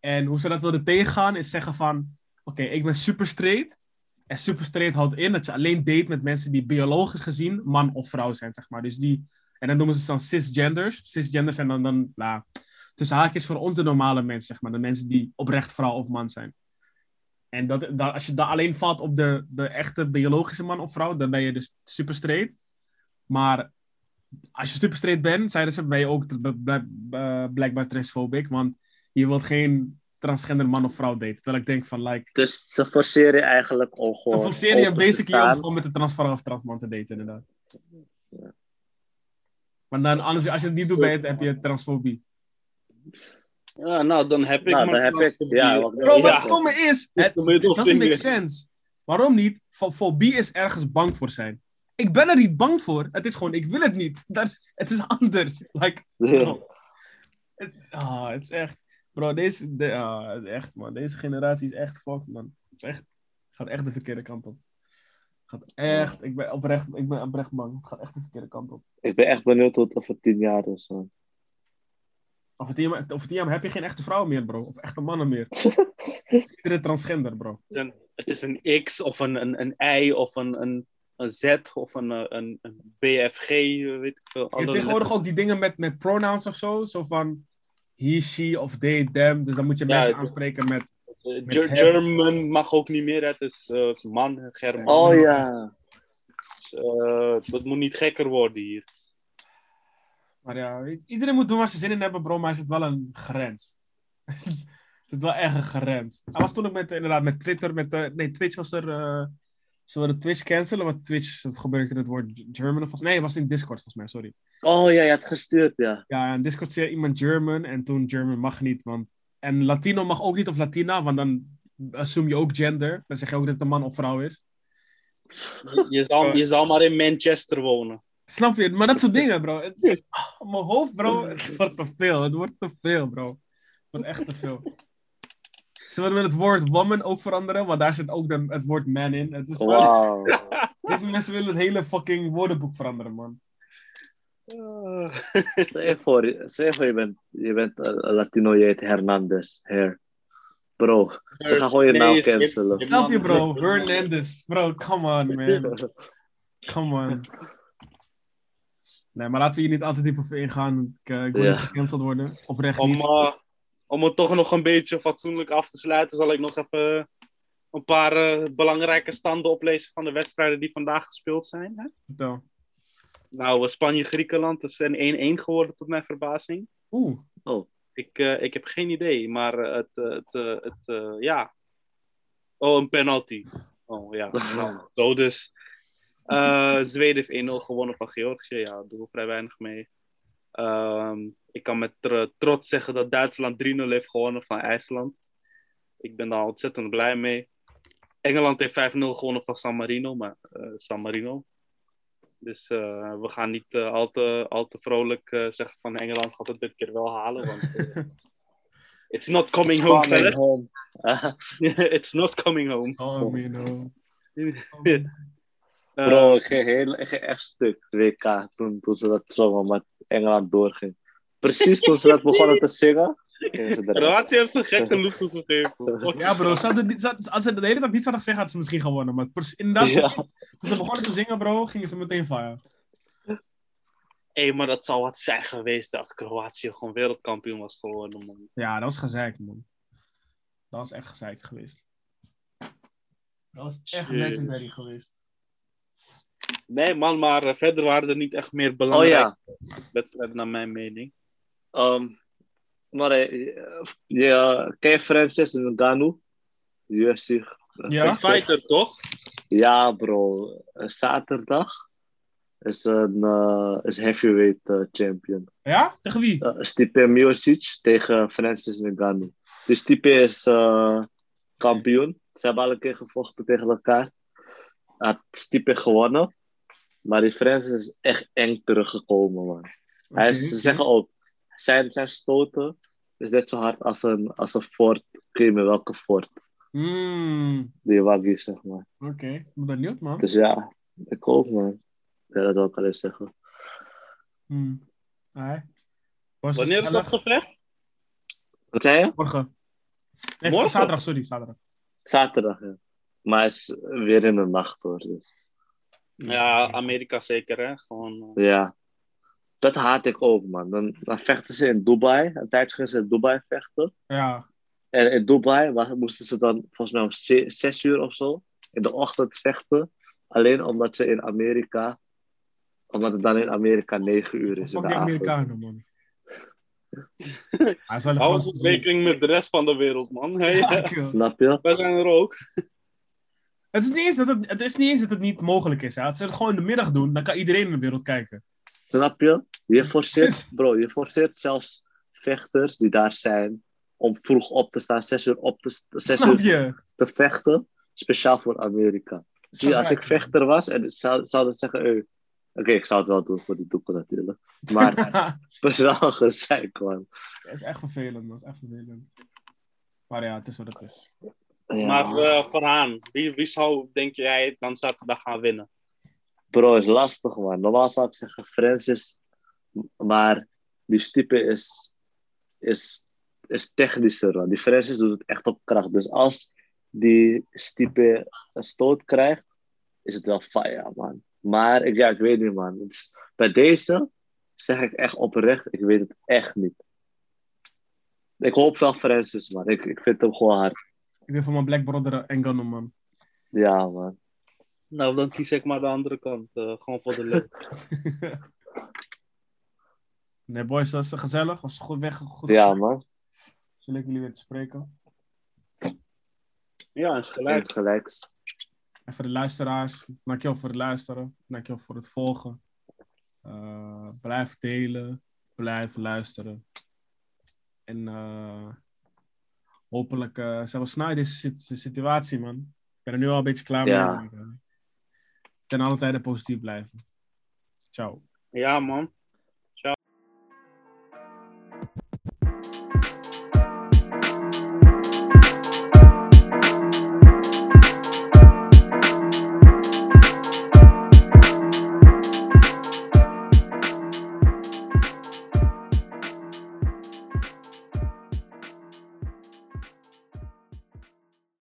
En hoe ze dat wilden tegengaan, is zeggen van... Oké, ik ben super straight. En super straight houdt in dat je alleen date met mensen die biologisch gezien man of vrouw zijn, zeg maar. Dus die... En dan noemen ze ze dan cisgenders. Cisgenders zijn dan, dan nou, tussen haakjes voor ons de normale mensen, zeg maar. De mensen die oprecht vrouw of man zijn. En dat, dat, als je daar alleen valt op de, de echte biologische man of vrouw, dan ben je dus super straight. Maar als je super straight bent, zeiden ze, ben je ook blijkbaar transfobic. Want je wilt geen transgender man of vrouw date. Terwijl ik denk van, like, Dus ze forceren je eigenlijk om ze forceren je basically om gewoon met een transvrouw of transman te daten, inderdaad. Maar dan, anders, als je het niet doet, je, heb je transfobie. Ja, nou, dan heb ik Nou, maar dan heb ik. Ja, wat Bro, wat het stomme is, het middelvinger. doesn't make sense. Waarom niet? Fo- Fobie is ergens bang voor zijn. Ik ben er niet bang voor. Het is gewoon, ik wil het niet. Dat is, het is anders. Like, bro. Het, ah, het is echt... Bro, deze... De, ah, echt, man. Deze generatie is echt fucked, man. Het is echt... gaat echt de verkeerde kant op. Gaat echt... Ik ben oprecht, ik ben oprecht bang. Het gaat echt de verkeerde kant op. Ik ben echt benieuwd hoe het over tien jaar is. Man. Over tien, jaar- over tien jaar heb je geen echte vrouw meer, bro. Of echte mannen meer. Het is iedereen transgender, bro. Het is een, het is een X of een, een, een Y of een, een, een Z of een, eh, een, een BFG, weet ik veel. Je hebt andere tegenwoordig letters. ook die dingen met, met pronouns of zo. Zo van he, she of they, them. Dus dan moet je Ja, mensen het- aanspreken met... Eh, met Ger- hem. German mag ook niet meer, het is eh, man, German. Oh ja. Dus, eh, dat moet niet gekker worden hier. Maar ja, iedereen moet doen waar ze zin in hebben, bro. Maar er zit wel een grens. er zit wel echt een grens. Hij was toen ook met, inderdaad, met Twitter. Met, nee, Twitch was er... ze wilden Twitch cancelen, maar Twitch gebruikte het woord German. Of, nee, het was in Discord volgens mij, sorry. Oh ja, je had gestuurd, ja. Ja, in Discord zei iemand German en toen German mag niet, want... En Latino mag ook niet of Latina, want dan assume je ook gender. Dan zeg je ook dat het een man of vrouw is. Je, je zal, je zal maar in Manchester wonen. Snap je? Maar dat soort dingen, bro. Het is, ah, mijn hoofd, bro. Het wordt te veel. Het wordt te veel, bro. Het wordt echt te veel. Ze willen het woord woman ook veranderen, want daar zit ook de, het woord man in. Het is, Wauw. Deze mensen willen het hele fucking woordenboek veranderen, man. Eh, Stel je voor, je, voor je bent, je bent eh, Latino, je heet Hernandez. Her. Bro, ze gaan gewoon je Nee, naam cancelen. Snap je, bro? Hernandez. Bro, come on, man. Come on. Nee, maar laten we hier niet altijd diep op ingaan. Ik, eh, ik wil niet gecanceld worden. Oprecht om, niet. Om het toch nog een beetje fatsoenlijk af te sluiten, zal ik nog even een paar eh, belangrijke standen oplezen van de wedstrijden die vandaag gespeeld zijn. Hè? Nou, eh, Spanje-Griekenland is een 1-1 geworden, tot mijn verbazing. Oeh. Ik, eh, ik heb geen idee, maar eh, het, eh, het, eh, het eh, ja. Oh, een penalty. Oh ja, nou, zo dus. Eh, Zweden heeft 1-0 gewonnen van Georgië. Ja, daar doen we vrij weinig mee. Ehm, ik kan met tr- trots zeggen dat Duitsland 3-0 heeft gewonnen van IJsland. Ik ben daar ontzettend blij mee. Engeland heeft 5-0 gewonnen van San Marino, maar eh, San Marino. Dus eh, we gaan niet eh, al, te, al te vrolijk eh, zeggen van Engeland gaat het dit keer wel halen. Want, eh, it's not coming home, Coming home. It's not coming home. Oh, you know. Eh, Bro, ik ging, heel, ik ging echt stuk, 2K, toen, toen ze dat zongen, maar Engeland doorging. Precies toen ze dat begonnen te zingen. Kroatië heeft ze gekke loesoe gegeven. Ja, bro. Ze hadden niet, ze- als ze de hele tijd niet zouden zeggen, hadden ze misschien gewonnen. Maar inderdaad, Ja. toen ze begonnen te zingen, bro, gingen ze meteen fire. Hé, maar dat zou wat zijn geweest als Kroatië gewoon wereldkampioen was geworden, man. Ja, dat was gezeik, man. Dat was echt gezeik geweest. Dat was echt legendary geweest. Nee, man, maar eh, verder waren er niet echt meer Oh belangrijke ja, wedstrijden, naar mijn mening. ehm, maar eh, je, ken je Francis Ngannou? UFC. Ja? Fighter, toch? Ja, bro. Eh, Zaterdag is een eh, is heavyweight eh, champion. Ja? Tegen wie? Uh, Stipe Miocic tegen Francis Ngannou. Dus Stipe is eh, kampioen. Ze hebben al een keer gevochten tegen elkaar. Had Stipe gewonnen. Maar die Francis is echt eng teruggekomen, man. Hij is, Oké, ze zeggen ook, zijn, zijn stoten is net zo hard als een, als een fort. Ik weet niet welke fort. Mm, Die waggy, zeg maar. Oké, ik ben benieuwd, man. Dus ja, ik hoop, man. Ja, dat wil ik al eens zeggen. Het Wanneer is dat gevecht? Wat zei je? Morgen. Nee, Morgen? zaterdag, sorry, zaterdag. Zaterdag, ja. Maar hij is weer in de nacht, hoor. Dus. Ja, Amerika zeker, hè? Gewoon. eh, Ja. Dat haat ik ook, man. Dan, dan vechten ze in Dubai. Een tijdje gingen ze in Dubai vechten. Ja. En in Dubai moesten ze dan volgens mij om ze- zes uur of zo in de ochtend vechten. Alleen omdat ze in Amerika, omdat het dan in Amerika negen uur is in Fuck de die avond. Amerikanen, man. Hou eens rekening met de rest van de wereld, man. Hey, Ja. Snap je? wij zijn er ook. Het is, niet eens dat het, het is niet eens dat het niet mogelijk is. Hè. Als ze het gewoon in de middag doen, dan kan iedereen in de wereld kijken. Snap je? Je forceert, bro, je forceert zelfs vechters die daar zijn om vroeg op te staan, zes uur op te, zes uur te vechten, speciaal voor Amerika. Zie als ik vechter was en zou, zou dat zeggen, oké, ik zou het wel doen voor die doeken natuurlijk. Maar is wel gezeik, man. Het is echt vervelend, man. Het is echt vervelend. Maar ja, het is wat het is. Ja, maar eh Farhaan, wie, wie zou, denk jij, dan zaterdag gaan winnen? Bro, is lastig, man. Normaal zou ik zeggen Francis, maar die Stipe is, is, is technischer, man. Die Francis doet het echt op kracht. Dus als die Stipe een stoot krijgt, is het wel fire, man. Maar ik, ja, ik weet niet, man. Bij deze zeg ik echt oprecht, ik weet het echt niet. Ik hoop wel Francis, man. Ik, ik vind hem gewoon hard. Ik ben voor mijn Black Brother Engano, man. Ja, man. Nou, dan kies ik maar de andere kant. eh, gewoon voor de leuk. nee, boys, was het gezellig? Was het goed weg? Goed Ja, man. Zo leuk jullie weer te spreken. Ja, is gelijk. Het gelijks. En voor de luisteraars, dankjewel voor het luisteren. Dankjewel voor het volgen. Eh, blijf delen. Blijf luisteren. En eh, hopelijk uh, zijn we snel in deze sit- situatie, man. Ik ben er nu al een beetje klaar Ja. mee. maar, eh, ten alle tijde positief blijven. Ciao. Ja, man.